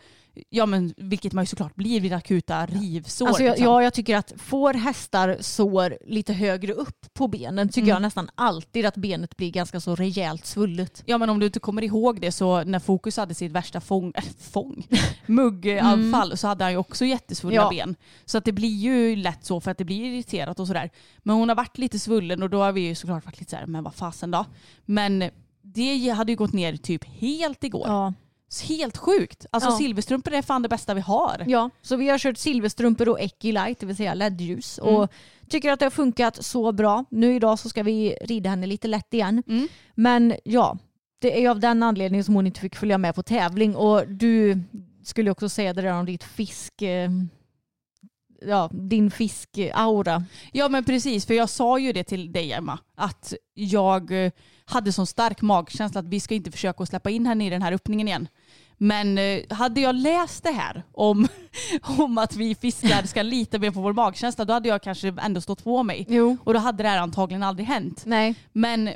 ja men vilket man ju såklart blir vid akuta rivsår. Alltså jag, liksom. ja, jag tycker att får hästar sår lite högre upp på benen tycker Mm. jag nästan alltid att benet blir ganska så rejält svullet. Ja men om du inte kommer ihåg det så när Fokus hade sitt värsta fång, äh, fång mugganfall så hade han ju också jättesvullna Ja. ben. Så att det blir ju lätt så för att det blir irriterat och sådär. Men hon har varit lite svullen och då har vi ju såklart varit lite såhär, men vad fasen då? Men det hade ju gått ner typ helt igår. Ja. Helt sjukt. Alltså Ja. silverstrumpor är fan det bästa vi har. ja, så vi har kört silverstrumpor och Ekilight, det vill säga LED-ljus. Mm. Och tycker att det har funkat så bra. Nu idag så ska vi rida henne lite lätt igen. Mm. Men ja, det är av den anledningen som hon inte fick följa med på tävling. Och du skulle också säga det där om ditt fisk... Ja, din fiskaura. Ja men precis, för jag sa ju det till dig Emma, att jag eh, hade sån stark magkänsla att vi ska inte försöka att släppa in henne i den här öppningen igen. Men eh, hade jag läst det här om, om att vi fiskar ska lita mer på vår magkänsla, då hade jag kanske ändå stått på mig. Jo. Och då hade det här antagligen aldrig hänt. Nej. Men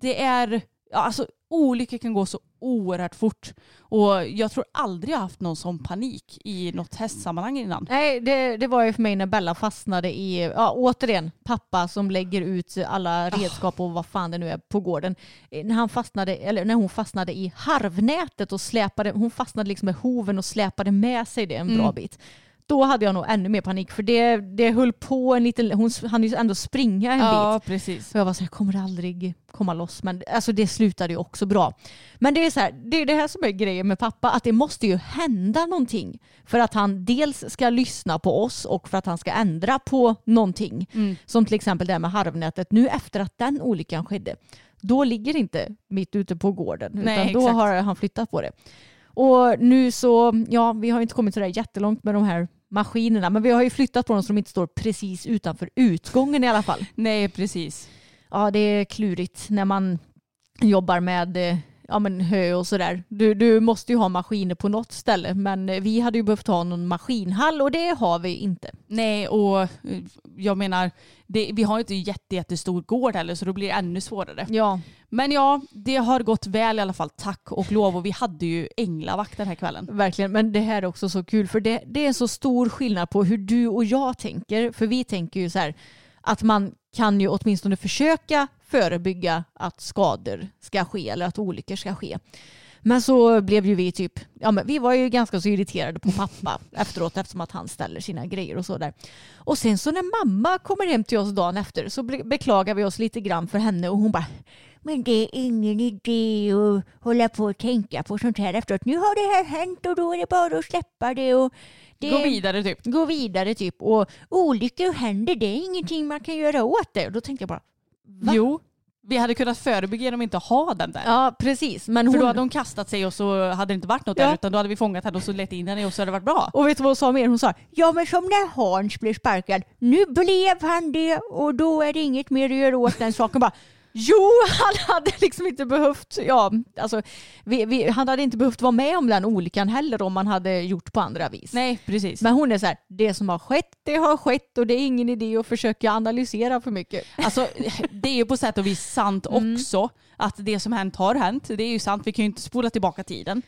det är, ja, alltså olyckor kan gå så oerhört fort. Och jag tror aldrig jag haft någon sån panik i något hästsammanhang innan. Nej, det, det var ju för mig när Bella fastnade i, ja återigen, pappa som lägger ut alla redskap och vad fan det nu är på gården. När, han fastnade, eller när hon fastnade i harvnätet och släpade, hon fastnade liksom med hoven och släpade med sig det en bra Mm. bit. Då hade jag nog ännu mer panik för det, det höll på en liten, hon hann ju ändå springa en bit. Ja, precis. Så jag var så här, kommer aldrig komma loss? Men alltså det slutade ju också bra. Men det är så här, det är det här som är grejen med pappa, att det måste ju hända någonting. För att han dels ska lyssna på oss och för att han ska ändra på någonting. Mm. Som till exempel det här med harvnätet. Nu efter att den olyckan skedde, då ligger det inte mitt ute på gården. Nej, utan då exakt. har han flyttat på det. Och nu så, ja vi har inte kommit så där jättelångt med de här maskinerna. Men vi har ju flyttat på dem så de inte står precis utanför utgången i alla fall. Nej, precis. Ja, det är klurigt när man jobbar med eh, ja, men hö och sådär. Du, du måste ju ha maskiner på något ställe men eh, vi hade ju behövt ha någon maskinhall och det har vi inte. Nej, och eh, jag menar, det, vi har ju inte jätte, jättestor gård heller så då blir det ännu svårare. Ja, Men ja, det har gått väl i alla fall, tack och lov. Och vi hade ju änglavakt den här kvällen. verkligen. Men det här är också så kul för det, det är så stor skillnad på hur du och jag tänker. För vi tänker ju så här att man kan ju åtminstone försöka förebygga att skador ska ske eller att olyckor ska ske. Men så blev ju vi typ, ja men vi var ju ganska så irriterade på pappa efteråt eftersom att han ställer sina grejer och så där. Och sen så när mamma kommer hem till oss dagen efter så be- beklagar vi oss lite grann för henne och hon bara men det är ingen idé att hålla på och tänka på sånt här efteråt. Nu har det här hänt och då är det bara att släppa det och det Gå vidare typ. gå vidare typ. Och olyckor händer, det är ingenting man kan göra åt det. Och då tänkte jag bara, Va? Jo, vi hade kunnat förebygga genom att inte ha den där. ja precis. Men För hon, då hade hon kastat sig och så hade det inte varit något Ja. där utan då hade vi fångat henne och så lett in henne och så hade det varit bra. Och vet du vad hon sa mer? Hon sa, ja men som när Hans blev sparkad, nu blev han det och då är det inget mer att göra åt den saken. Bara, jo, han hade liksom inte behövt, ja, alltså, vi, vi, han hade inte behövt vara med om den olyckan heller om man hade gjort på andra vis. Nej, precis. Men hon är så här, det som har skett, det har skett och det är ingen idé att försöka analysera för mycket. Alltså, det är ju på sätt och vis sant Mm. också att det som hänt har hänt. Det är ju sant, vi kan ju inte spola tillbaka tiden.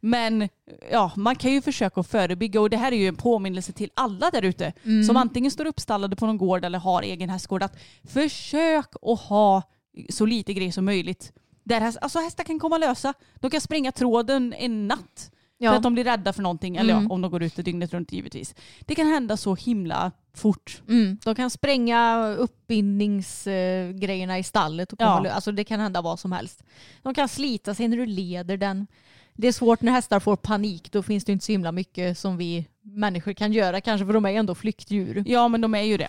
Men ja, man kan ju försöka förebygga och det här är ju en påminnelse till alla där ute Mm. som antingen står uppstallade på någon gård eller har egen hästgård att försök att ha så lite grejer som möjligt. Där häst, alltså hästar kan komma lösa. De kan springa tråden en natt för att de blir rädda för någonting. Eller Mm. ja, om de går ute dygnet runt givetvis. Det kan hända så himla fort. Mm. De kan spränga uppbindningsgrejerna i stallet. Och komma Ja. alltså det kan hända vad som helst. De kan slita sig när du leder den. det är svårt när hästar får panik. Då finns det inte så himla mycket som vi människor kan göra kanske för de är ändå flyktdjur. Ja men de är ju det.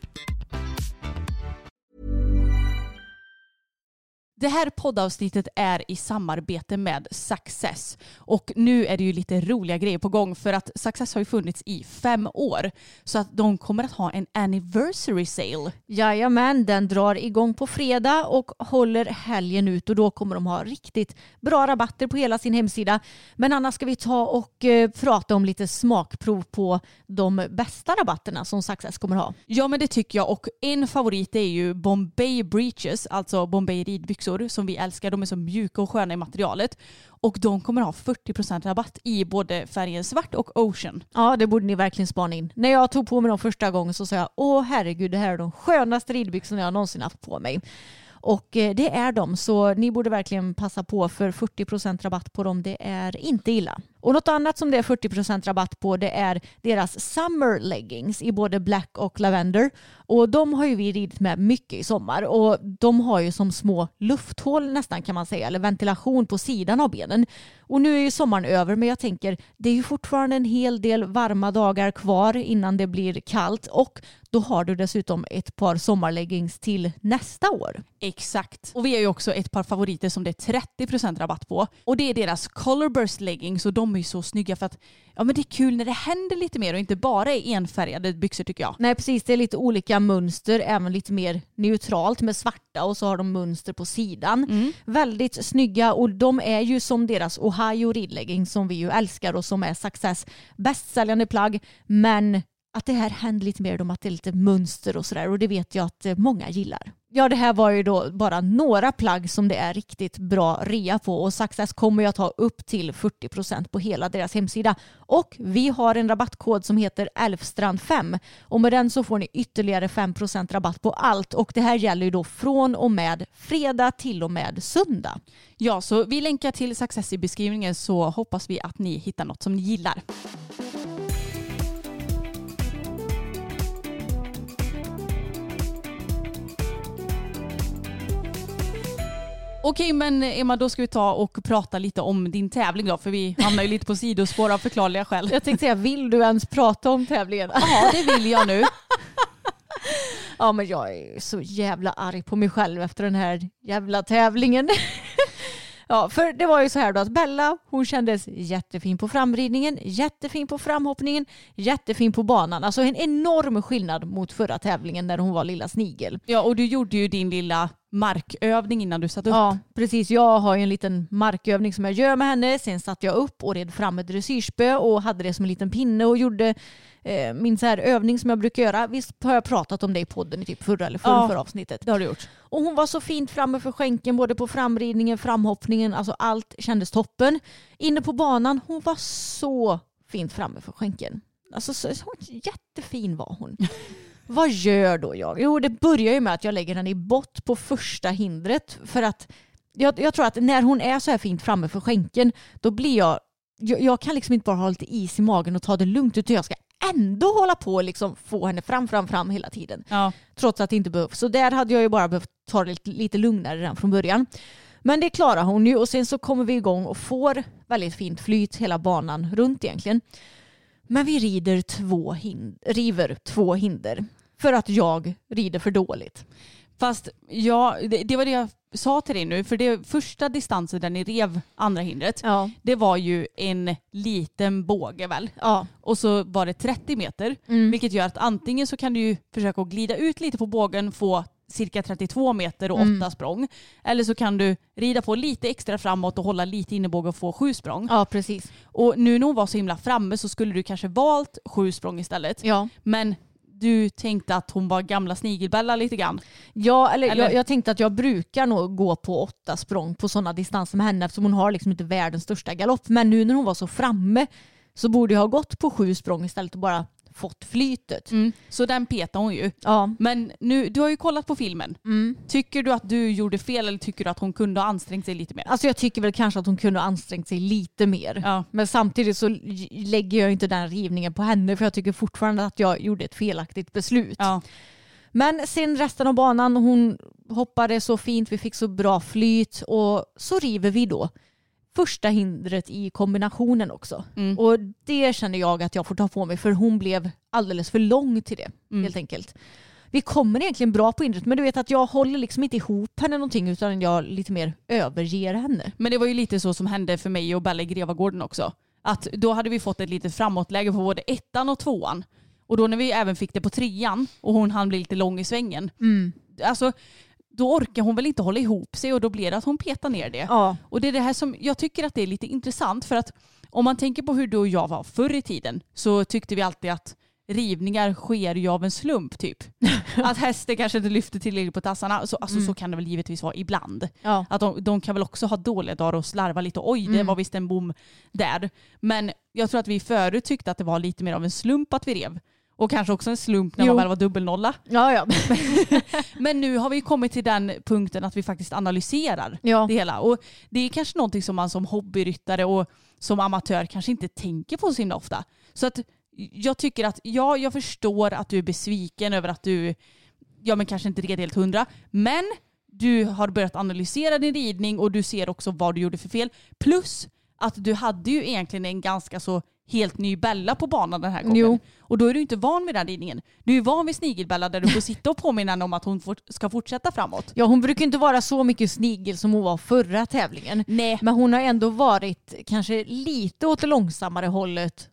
Det här poddavsnittet är i samarbete med Success. Och nu är det ju lite roliga grejer på gång för att Success har ju funnits i fem år. Så att de kommer att ha en anniversary sale. Jajamän, den drar igång på fredag och håller helgen ut och då kommer de ha riktigt bra rabatter på hela sin hemsida. Men annars ska vi ta och eh, prata om lite smakprov på de bästa rabatterna som Success kommer ha. Ja men det tycker jag och en favorit är ju Bombay Breeches, alltså Bombay ridbyxor som vi älskar. De är så mjuka och sköna i materialet. Och de kommer ha 40% rabatt i både färgen svart och ocean. Ja, det borde ni verkligen spana in. När jag tog på mig dem första gången så sa jag åh herregud, det här är de skönaste ridbyxorna jag någonsin haft på mig. Och eh, det är de, så ni borde verkligen passa på för 40% rabatt på dem, det är inte illa. Och något annat som det är 40% rabatt på det är deras summer leggings i både black och lavender. Och de har ju vi ridit med mycket i sommar och de har ju som små lufthål nästan kan man säga, eller ventilation på sidan av benen. Och nu är ju sommaren över men jag tänker det är ju fortfarande en hel del varma dagar kvar innan det blir kallt och då har du dessutom ett par sommarleggings till nästa år. Exakt. Och vi har ju också ett par favoriter som det är 30% rabatt på. Och det är deras Colorburst leggings och de är ju så snygga för att ja, men det är kul när det händer lite mer och inte bara är enfärgade byxor tycker jag. Nej precis, det är lite olika mönster, även lite mer neutralt med svarta och så har de mönster på sidan. Väldigt snygga och de är ju som deras Ohio ridlegging som vi ju älskar och som är Success bästsäljande plagg. Men att det här händer lite mer om att det är lite mönster och sådär och det vet jag att eh, många gillar. Ja, det här var ju då bara några plagg som det är riktigt bra rea på och Success kommer ju att ha upp till 40% på hela deras hemsida. Och vi har en rabattkod som heter Elfstrand5 och med den så får ni ytterligare 5% rabatt på allt och det här gäller ju då från och med fredag till och med söndag. Ja, så vi länkar till Success i beskrivningen så hoppas vi att ni hittar något som ni gillar. Okej, men Emma, då ska vi ta och prata lite om din tävling då, för vi hamnar ju lite på sidospår av förklarliga skäl. Jag tänkte säga, vill du ens prata om tävlingen? Ja, det vill jag nu. Ja men jag är så jävla arg på mig själv efter den här jävla tävlingen. Ja, för det var ju så här då att Bella, hon kändes jättefin på framridningen, jättefin på framhoppningen, jättefin på banan. Alltså en enorm skillnad mot förra tävlingen när hon var lilla snigel. Ja, och du gjorde ju din lilla markövning innan du satte upp. Ja, precis. Jag har ju en liten markövning som jag gör med henne. Sen satte jag upp och red fram ett dressyrspö och hade det som en liten pinne och gjorde eh, min så här övning som jag brukar göra. Visst har jag pratat om det i podden i typ förra eller förra, Ja. förra avsnittet. Det har du gjort. Och hon var så fint framme för skänken både på framridningen, framhoppningen, alltså allt kändes toppen. Inne på banan, hon var så fint framme för skänken. Alltså så, så jättefin var hon. Vad gör då jag? Jo, det börjar ju med att jag lägger henne i bott på första hindret för att jag, jag tror att när hon är så här fint framme för skänken då blir jag, jag, jag kan liksom inte bara ha lite is i magen och ta det lugnt utan jag ska ändå hålla på och liksom få henne fram, fram, fram hela tiden Ja. trots att det inte behövs. Så där hade jag ju bara behövt ta det lite, lite lugnare redan från början. Men det klarar hon ju och sen så kommer vi igång och får väldigt fint flyt hela banan runt egentligen. Men vi rider två river två hinder för att jag rider för dåligt. Fast ja, det, det var det jag sa till dig nu, för det första distansen där ni rev andra hindret, Ja. det var ju en liten båge väl? Ja. Och så var det 30 meter, Mm. vilket gör att antingen så kan du ju försöka glida ut lite på bågen, få cirka 32 meter och 8 Mm. språng. Eller så kan du rida på lite extra framåt och hålla lite inne i bågen och få 7 språng. ja, precis. Och nu när hon var så himla framme så skulle du kanske valt 7 språng istället. Ja. Men du tänkte att hon var gamla snigelbella lite grann. Ja, eller, Eller? Jag, jag tänkte att jag brukar nog gå på åtta språng på sådana distanser med henne eftersom hon har liksom inte världens största galopp. Men nu när hon var så framme så borde jag ha gått på sju språng istället och bara fått flytet. Så den petade hon ju. Ja. Men nu, du har ju kollat på filmen. Mm. Tycker du att du gjorde fel eller tycker du att hon kunde ha ansträngt sig lite mer? Alltså jag tycker väl kanske att hon kunde ha ansträngt sig lite mer. Ja. Men samtidigt så lägger jag inte den rivningen på henne för jag tycker fortfarande att jag gjorde ett felaktigt beslut. Ja. Men sen resten av banan, hon hoppade så fint, vi fick så bra flyt och så river vi då första hindret i kombinationen också. Mm. Och det känner jag att jag får ta på mig för hon blev alldeles för lång till det Mm. helt enkelt. Vi kommer egentligen bra på hindret men du vet att jag håller liksom inte ihop henne någonting utan jag lite mer överger henne. Men det var ju lite så som hände för mig och Bella i Grevagården också. Att då hade vi fått ett litet framåtläge på både ettan och tvåan. Och då när vi även fick det på trean och hon hann bli lite lång i svängen. Alltså, då orkar hon väl inte hålla ihop sig och då blir det att hon petar ner det. Ja. Och det är det här som jag tycker att det är lite intressant för att om man tänker på hur du och jag var förr i tiden så tyckte vi alltid att rivningar sker ju av en slump typ. att hästen kanske inte lyfter tillräckligt på tassarna. Så, alltså, så kan det väl givetvis vara ibland. Ja. Att de, de kan väl också ha dåliga dagar och slarva lite. Oj, det var visst en bom där. Men jag tror att vi förut tyckte att det var lite mer av en slump att vi rev. Och kanske också en slump när Jo. man väl var dubbelnolla. Ja, ja. Men nu har vi kommit till den punkten att vi faktiskt analyserar Ja. det hela. Och det är kanske någonting som man som hobbyryttare och som amatör kanske inte tänker på så himla ofta. Så att jag tycker att, ja, jag förstår att du är besviken över att du, ja men kanske inte red helt hundra, men du har börjat analysera din ridning och du ser också vad du gjorde för fel. Plus att du hade ju egentligen en ganska så helt ny Bella på banan den här gången. Jo. Och då är du inte van vid den ridningen. Du är van vid snigelbella där du får sitta och påminna henne om att hon ska fortsätta framåt. ja, hon brukar inte vara så mycket snigel som hon var förra tävlingen. Nej. Men hon har ändå varit kanske lite åt det långsammare hållet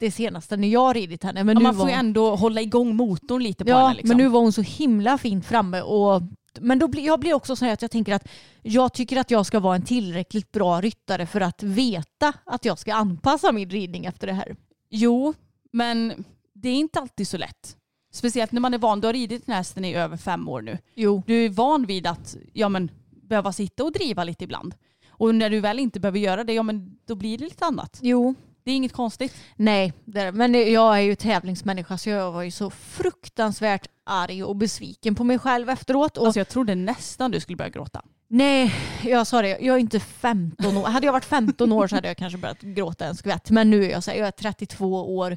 det senaste när jag har ridit henne. Men Ja, nu man får var... ju ändå hålla igång motorn lite på Ja, henne. Liksom. men nu var hon så himla fint framme. Och, men då blir, jag blir också så här att jag tänker att jag tycker att jag ska vara en tillräckligt bra ryttare för att veta att jag ska anpassa min ridning efter det här. Jo, men det är inte alltid så lätt. Speciellt när man är van. Du har ridit den här hästen i över fem år nu. Jo. Du är van vid att ja, men, behöva sitta och driva lite ibland. Och när du väl inte behöver göra det, ja men då blir det lite annat. Jo. Det är inget konstigt. Nej, men jag är ju tävlingsmänniska så jag var ju så fruktansvärt arg och besviken på mig själv efteråt. Och Alltså jag trodde nästan du skulle börja gråta. Nej, jag sa det. Jag är inte 15 år. Hade jag varit 15 år så hade jag kanske börjat gråta en skvätt. Men nu är jag så här, jag är 32 år.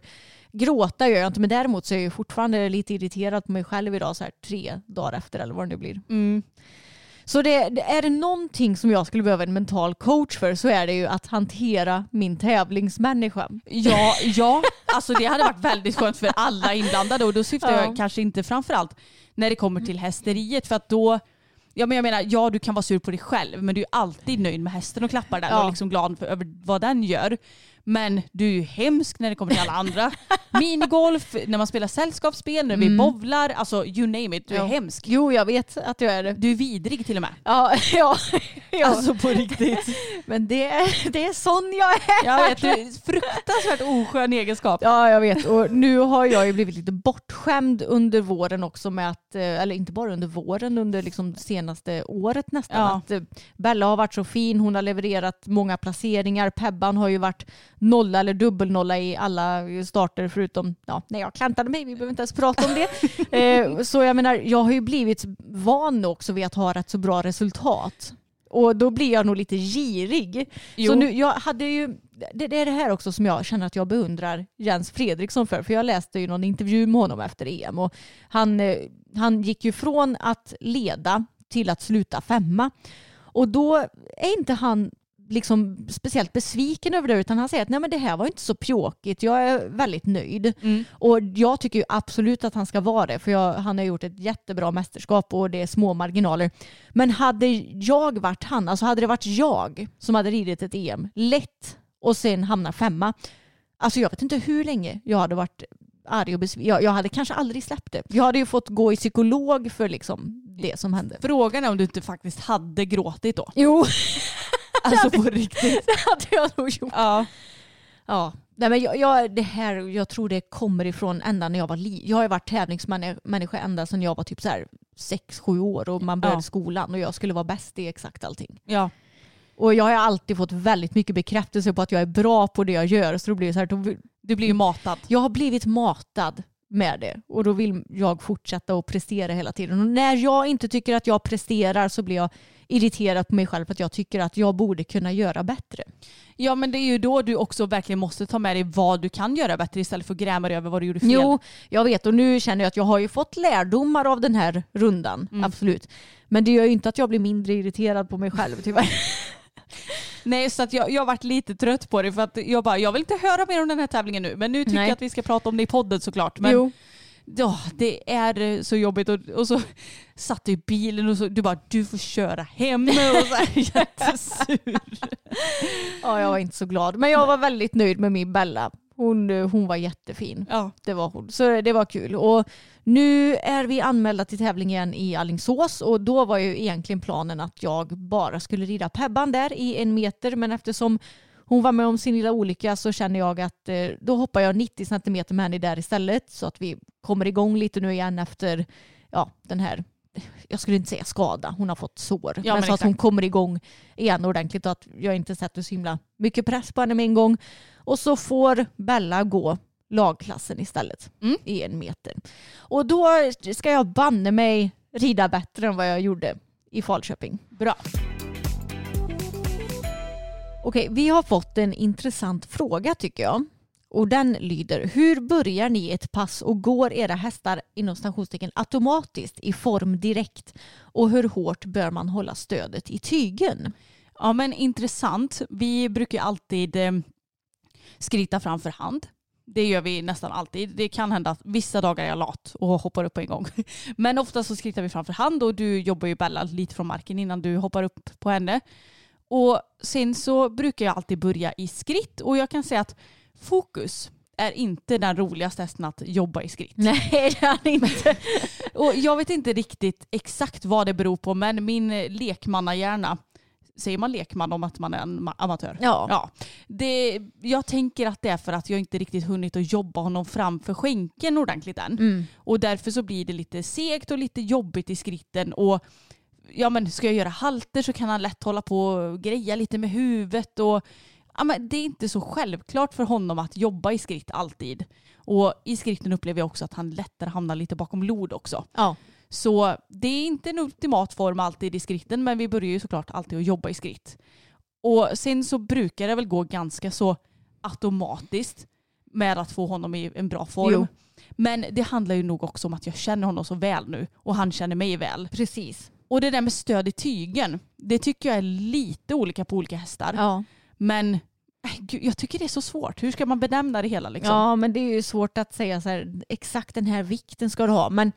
Gråta gör jag inte, men däremot så är jag fortfarande lite irriterad på mig själv idag så här tre dagar efter eller vad det nu blir. Mm. Så det, det, är det någonting som jag skulle behöva en mental coach för så är det ju att hantera min tävlingsmänniska. Ja, ja, alltså det hade varit väldigt skönt för alla inblandade och då syftar Ja. jag kanske inte framförallt när det kommer till hästeriet för att då Ja men jag menar, ja du kan vara sur på dig själv men du är alltid nöjd med hästen och klappar den Ja. och liksom glad för, över vad den gör. Men du är ju hemsk när det kommer till alla andra. Minigolf, när man spelar sällskapsspel, när vi bovlar, alltså you name it, du är hemsk. Jo, jag vet att jag är det. Du är vidrig till och med. Ja, ja, ja. Alltså på riktigt. men det, är- det är sån jag är. Jag vet, du är fruktansvärt oskön egenskap. Ja, jag vet. Och nu har jag ju blivit lite bortskämd under våren också med att, eh, eller inte bara under våren, under liksom det senaste året nästan. Ja. Att eh, Bella har varit så fin, hon har levererat många placeringar. Pebban har ju varit nolla eller dubbelnolla i alla starter förutom ja, när jag klantade mig. Vi behöver inte ens prata om det. eh, så jag menar, jag har ju blivit van också vid att ha rätt så bra resultat. Och då blir jag nog lite girig. Jo. Så nu, jag hade ju, det, det är det här också som jag känner att jag beundrar Jens Fredriksson för. För jag läste ju någon intervju med honom efter EM och han, eh, han gick ju från att leda till att sluta femma. Och då är inte han liksom speciellt besviken över det utan han säger att nej men det här var inte så pjåkigt, jag är väldigt nöjd. Mm. Och jag tycker ju absolut att han ska vara det för jag, han har gjort ett jättebra mästerskap och det är små marginaler. Men hade jag varit han, alltså hade det varit jag som hade ridit ett EM lätt och sen hamnar femma, alltså jag vet inte hur länge jag hade varit arg och besviken. Jag, jag hade kanske aldrig släppt det. Jag hade ju fått gå i psykolog för liksom det som hände. Frågan är om du inte faktiskt hade gråtit då. Jo, Alltså på riktigt. det hade jag nog gjort. Ja. Ja. Nej, men jag, jag, det här, jag tror det kommer ifrån ända när jag var li- Jag har ju varit tävlingsmänniska ända sedan jag var typ så här 6-7 år och man började Ja. skolan och jag skulle vara bäst i exakt allting. ja. Och jag har alltid fått väldigt mycket bekräftelse på att jag är bra på det jag gör. Så då blir det så här, då, Du blir matad. jag har blivit matad med det och då vill jag fortsätta att prestera hela tiden. Och när jag inte tycker att jag presterar så blir jag irriterad på mig själv för att jag tycker att jag borde kunna göra bättre. Ja men det är ju då du också verkligen måste ta med dig vad du kan göra bättre istället för att gräma dig över vad du gjorde fel. Jo, jag vet och nu känner jag att jag har ju fått lärdomar av den här rundan. Mm. Absolut. Men det gör ju inte att jag blir mindre irriterad på mig själv tyvärr. Nej så att jag, jag har varit lite trött på det för att jag bara, jag vill inte höra mer om den här tävlingen nu. Men nu tycker Nej. jag att vi ska prata om det i podden såklart. Men jo. ja, det är så jobbigt och, och så satt du i bilen och så, du bara, du får köra hem. Och så här, jättesur. Ja, jag var inte så glad. Men jag var väldigt nöjd med min Bella. Hon, hon var jättefin. Ja. Det var hon. Så det var kul. Och nu är vi anmälda till tävlingen i Allingsås och då var ju egentligen planen att jag bara skulle rida Pebban där i en meter men eftersom hon var med om sin lilla olycka så känner jag att eh, då hoppar jag 90 centimeter med henne där istället så att vi kommer igång lite nu igen efter ja, den här jag skulle inte säga skada, hon har fått sår. Ja, men men så att hon exakt. kommer igång igen ordentligt och att jag inte sätter så himla mycket press på henne med en gång. Och så får Bella gå lagklassen istället Mm. i en meter. Och då ska jag banne mig rida bättre än vad jag gjorde i Falköping. Bra. Okej, vi har fått en intressant fråga tycker jag. Och den lyder, hur börjar ni ett pass och går era hästar inom stationstecken automatiskt i form direkt? Och hur hårt bör man hålla stödet i tygen? Ja men intressant. Vi brukar alltid eh, skritta fram för hand. Det gör vi nästan alltid. Det kan hända att vissa dagar är jag lat och hoppar upp på en gång. Men ofta så skrittar vi fram för hand och du jobbar ju Bella lite från marken innan du hoppar upp på henne. Och sen så brukar jag alltid börja i skritt och jag kan säga att fokus är inte den roligaste hästen att jobba i skritt. Nej, det är han inte. Och jag vet inte riktigt exakt vad det beror på men min lekmannahjärna, säger man lekman om att man är en ma- amatör? Ja. ja. Det, jag tänker att det är för att jag inte riktigt hunnit att jobba honom framför skänken ordentligt än. Mm. Och därför så blir det lite segt och lite jobbigt i skritten. Och ja, men ska jag göra halter så kan han lätt hålla på och greja lite med huvudet. Och, ja, men det är inte så självklart för honom att jobba i skritt alltid. Och i skritten upplever jag också att han lättare hamnar lite bakom lod också. Ja. Så det är inte en ultimat form alltid i skritten men vi börjar ju såklart alltid att jobba i skritt. Och sen så brukar det väl gå ganska så automatiskt med att få honom i en bra form. Jo. Men det handlar ju nog också om att jag känner honom så väl nu och han känner mig väl. Precis. Och det där med stöd i tygen, det tycker jag är lite olika på olika hästar. Ja. Men äh, gud, jag tycker det är så svårt. Hur ska man benämna det hela liksom? ja, men det är ju svårt att säga så här, exakt den här vikten ska du ha. Men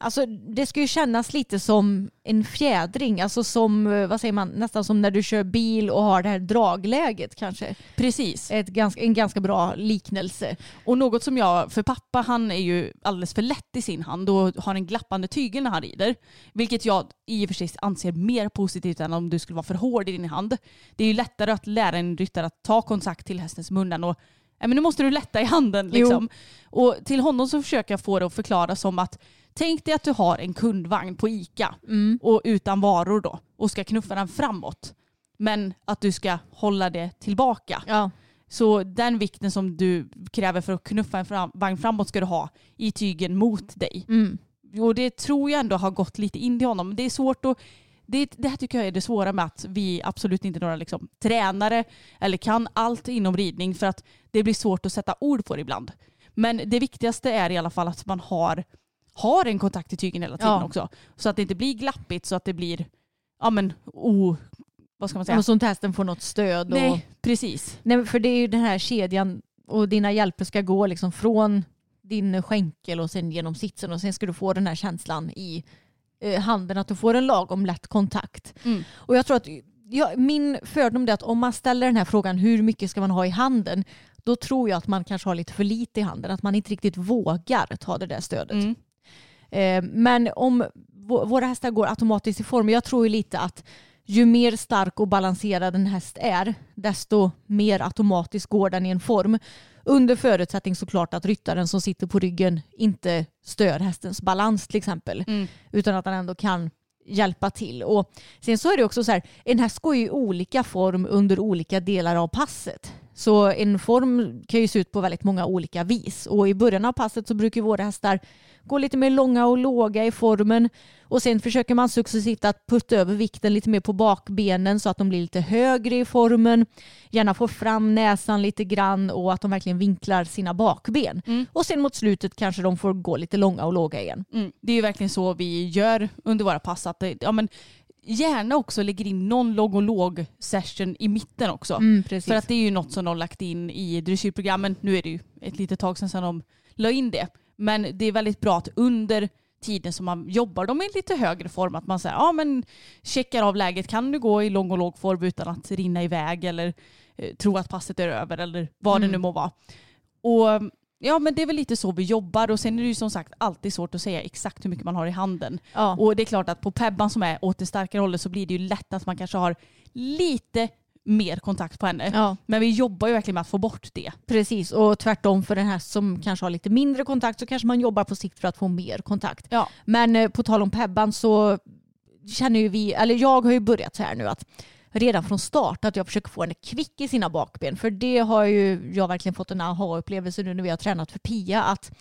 alltså, det ska ju kännas lite som en fjädring, alltså som, eh, vad säger man, nästan som när du kör bil och har det här dragläget kanske. Precis. Ett ganska, en ganska bra liknelse. Och något som jag, för pappa han är ju alldeles för lätt i sin hand och har en glappande tygel när han rider. Vilket jag i och för sig anser mer positivt än om du skulle vara för hård i din hand. Det är ju lättare att lära en ryttare att ta kontakt till hästens munnen och "Nej, men nu måste du lätta i handen. Liksom. Och till honom så försöker jag få det att förklara som att tänk dig att du har en kundvagn på ICA och utan varor då och ska knuffa den framåt. Men att du ska hålla det tillbaka. Ja. Så den vikten som du kräver för att knuffa en fram, vagn framåt ska du ha i tygen mot dig. Mm. Och det tror jag ändå har gått lite in till honom. Det är svårt att det, det här tycker jag är det svåra med att vi absolut inte är några liksom, tränare eller kan allt inom ridning för att det blir svårt att sätta ord på det ibland. Men det viktigaste är i alla fall att man har, har en kontakt i tygen hela tiden Ja. också. Så att det inte blir glappigt så att det blir ja, men, o, vad ska man Ja, säga? så inte hästen får något stöd. Och, Nej, precis. Nej, för det är ju den här kedjan och dina hjälper ska gå liksom från din skänkel och sen genom sitsen och sen ska du få den här känslan i eh, handen att du får en lagom lätt kontakt. Mm. Och jag tror att ja, min fördom är att om man ställer den här frågan hur mycket ska man ha i handen då tror jag att man kanske har lite för lite i handen, att man inte riktigt vågar ta det där stödet. Mm. Eh, men om vå- våra hästar går automatiskt i form, jag tror ju lite att ju mer stark och balanserad en häst är, desto mer automatiskt går den i en form. Under förutsättning såklart att ryttaren som sitter på ryggen inte stör hästens balans till exempel. Mm. Utan att han ändå kan hjälpa till. Och sen så är det också så här, en häst går ju i olika form under olika delar av passet. Så en form kan ju se ut på väldigt många olika vis. Och i början av passet så brukar våra hästar gå lite mer långa och låga i formen. Och sen försöker man successivt att putta över vikten lite mer på bakbenen så att de blir lite högre i formen. Gärna få fram näsan lite grann och att de verkligen vinklar sina bakben. Mm. Och sen mot slutet kanske de får gå lite långa och låga igen. Mm. Det är ju verkligen så vi gör under våra pass. Att det, ja, men, gärna också lägger in någon låg och låg session i mitten också. Mm. För att det är ju något som de lagt in i dressyrprogrammen. Nu är det ju ett litet tag sedan de la in det. Men det är väldigt bra att under tiden som man jobbar de i lite högre form att man säger ja men checkar av läget. Kan du gå i lång och låg form utan att rinna iväg eller eh, tro att passet är över eller vad det Mm. nu må vara. Och ja men det är väl lite så vi jobbar och sen är det ju som sagt alltid svårt att säga exakt hur mycket man har i handen. ja. Och det är klart att på Pebban som är åt det starkare hållet så blir det ju lätt att man kanske har lite mer kontakt på henne. ja, Men vi jobbar ju verkligen med att få bort det. precis. Och tvärtom för den här som kanske har lite mindre kontakt så kanske man jobbar på sikt för att få mer kontakt. Ja. Men eh, på tal om Pebban så känner ju vi, eller jag har ju börjat så här nu att redan från start att jag försöker få henne kvick i sina bakben. För det har ju jag verkligen fått en aha-upplevelse nu när vi har tränat för Pia. Att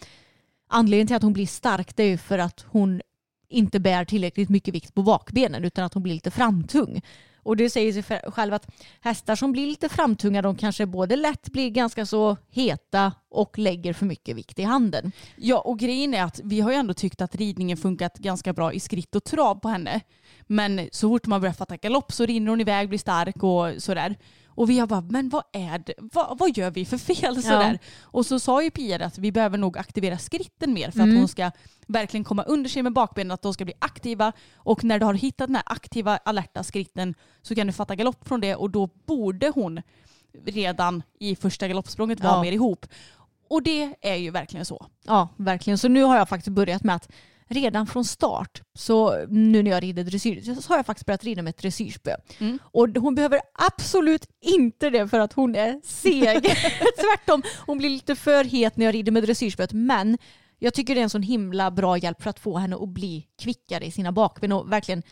anledningen till att hon blir stark det är ju för att hon inte bär tillräckligt mycket vikt på bakbenen utan att hon blir lite framtung. Och det säger sig själv att hästar som blir lite framtunga de kanske både lätt blir ganska så heta och lägger för mycket vikt i handen. Ja och grejen är att vi har ju ändå tyckt att ridningen funkat ganska bra i skritt och trav på henne. Men så fort man börjar fatta galopp så rinner hon iväg, blir stark och sådär. Och vi har bara, men vad är det? Vad, vad gör vi för fel? Sådär. Och så sa ju Pia att vi behöver nog aktivera skritten mer för Mm. att hon ska verkligen komma under sig med bakbenen, att de ska bli aktiva. Och när du har hittat den här aktiva, alerta skritten så kan du fatta galopp från det och då borde hon redan i första galoppsprånget vara Ja. mer ihop. Och det är ju verkligen så. Ja, verkligen. Så nu har jag faktiskt börjat med att redan från start, så nu när jag rider dressyr, så har jag faktiskt börjat rida med ett dressyrspö. Mm. Och hon behöver absolut inte det för att hon är seg. Tvärtom, hon blir lite för het när jag rider med dressyrspöet. Men jag tycker det är en sån himla bra hjälp för att få henne att bli kvickare i sina bakben och verkligen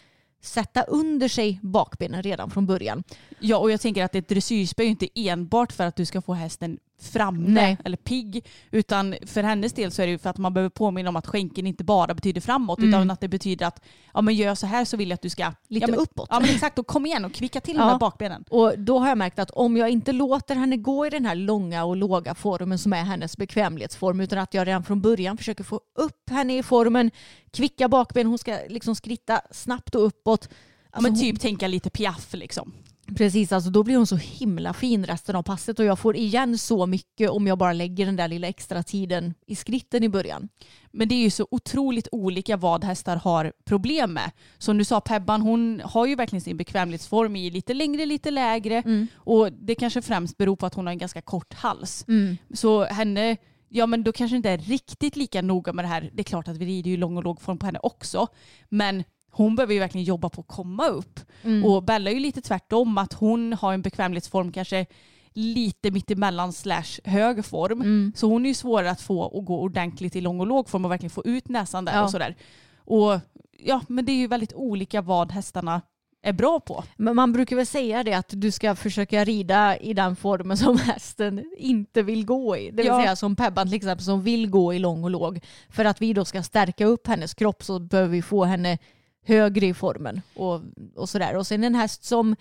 sätta under sig bakbenen redan från början. Ja, och jag tänker att ett dressyrspö är inte enbart för att du ska få hästen framme Nej. eller pigg. Utan för hennes del så är det ju för att man behöver påminna om att skänken inte bara betyder framåt Mm. utan att det betyder att ja, men gör jag så här så vill jag att du ska Lite ja, men, uppåt. Ja men exakt, och kom igen och kvicka till Ja. de här bakbenen. Och då har jag märkt att om jag inte låter henne gå i den här långa och låga formen som är hennes bekvämlighetsform utan att jag redan från början försöker få upp henne i formen, kvicka bakben, hon ska liksom skritta snabbt och uppåt. Ja, men Alltså typ tänka lite piaff liksom. Precis, alltså då blir hon så himla fin resten av passet och jag får igen så mycket om jag bara lägger den där lilla extra tiden i skritten i början. Men det är ju så otroligt olika vad hästar har problem med. Som du sa, Pebban hon har ju verkligen sin bekvämlighetsform i lite längre, lite lägre. Mm. Och det kanske främst beror på att hon har en ganska kort hals. Så henne, ja men då kanske inte är riktigt lika noga med det här. Det är klart att vi rider ju lång och låg form på henne också. Men hon behöver ju verkligen jobba på att komma upp. Mm. Och Bella är ju lite tvärtom, att hon har en bekvämlighetsform kanske lite mittemellan slash hög form. Mm. Så hon är ju svårare att få att gå ordentligt i lång och låg form och verkligen få ut näsan där Ja. och sådär. Och ja, men det är ju väldigt olika vad hästarna är bra på. Men man brukar väl säga det att du ska försöka rida i den formen som hästen inte vill gå i. Det vill Ja. säga som Pebban till exempel som vill gå i lång och låg. För att vi då ska stärka upp hennes kropp så behöver vi få henne högre i formen och, och sådär. Och sen en häst som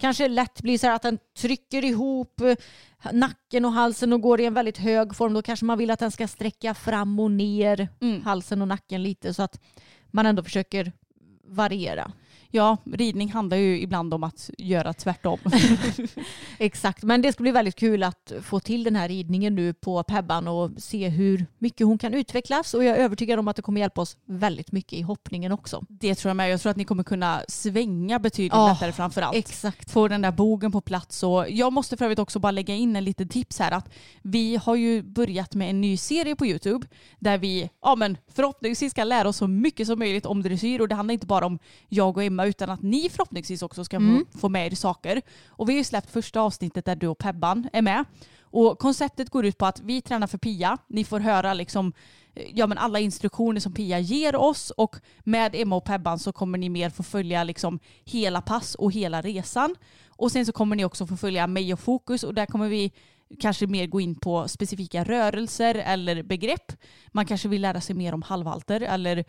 kanske lätt blir så här att den trycker ihop nacken och halsen och går i en väldigt hög form. Då kanske man vill att den ska sträcka fram och ner Mm. halsen och nacken lite så att man ändå försöker variera. Ja, ridning handlar ju ibland om att göra tvärtom. Exakt, men det ska bli väldigt kul att få till den här ridningen nu på Pebban och se hur mycket hon kan utvecklas och jag är övertygad om att det kommer hjälpa oss väldigt mycket i hoppningen också. Det tror jag med. Jag tror att ni kommer kunna svänga betydligt Ja, lättare framför allt. Exakt. Få den där bogen på plats. Och jag måste för övrigt också bara lägga in en liten tips här att vi har ju börjat med en ny serie på YouTube där vi ja, men förhoppningsvis ska lära oss så mycket som möjligt om dressyr och det handlar inte bara om jag och Emma utan att ni förhoppningsvis också ska Mm. få, få med er saker. Och vi har ju släppt första avsnittet där du och Pebban är med. Och konceptet går ut på att vi tränar för Pia. Ni får höra liksom, eh, ja, men alla instruktioner som Pia ger oss och med Emma och Pebban så kommer ni mer få följa liksom hela pass och hela resan. Och sen så kommer ni också få följa mig och Fokus och där kommer vi kanske mer gå in på specifika rörelser eller begrepp. Man kanske vill lära sig mer om halvhalter eller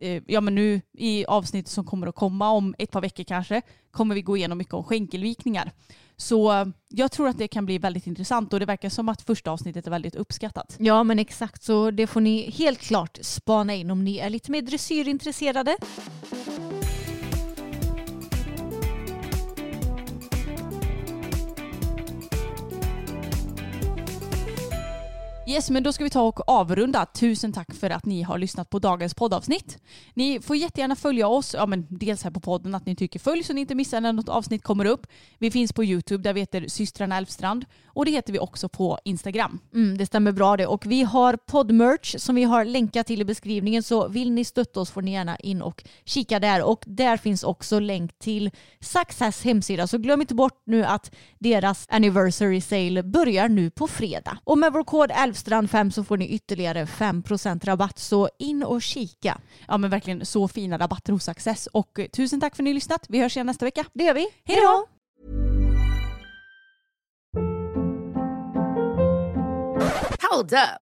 eh, ja men nu i avsnittet som kommer att komma om ett par veckor kanske kommer vi gå igenom mycket om skänkelvikningar. Så eh, jag tror att det kan bli väldigt intressant och det verkar som att första avsnittet är väldigt uppskattat. Ja men exakt så det får ni helt klart spana in om ni är lite mer dressyrintresserade. Yes, men då ska vi ta och avrunda. Tusen tack för att ni har lyssnat på dagens poddavsnitt. Ni får jättegärna följa oss, ja, men dels här på podden att ni tycker följ så ni inte missar när något avsnitt kommer upp. Vi finns på YouTube där vi heter systrarna Elfstrand och det heter vi också på Instagram. Mm, det stämmer bra det. Och vi har poddmerch som vi har länkat till i beskrivningen så vill ni stötta oss får ni gärna in och kika där. Och där finns också länk till Success hemsida så glöm inte bort nu att deras anniversary sale börjar nu på fredag. Och med vår kod Älvstrand5 så får ni ytterligare 5% rabatt så in och kika. Ja men verkligen så fina rabatter hos Access och eh, tusen tack för att ni har lyssnat. Vi hörs igen nästa vecka. Det gör vi. Hej då! Hold up.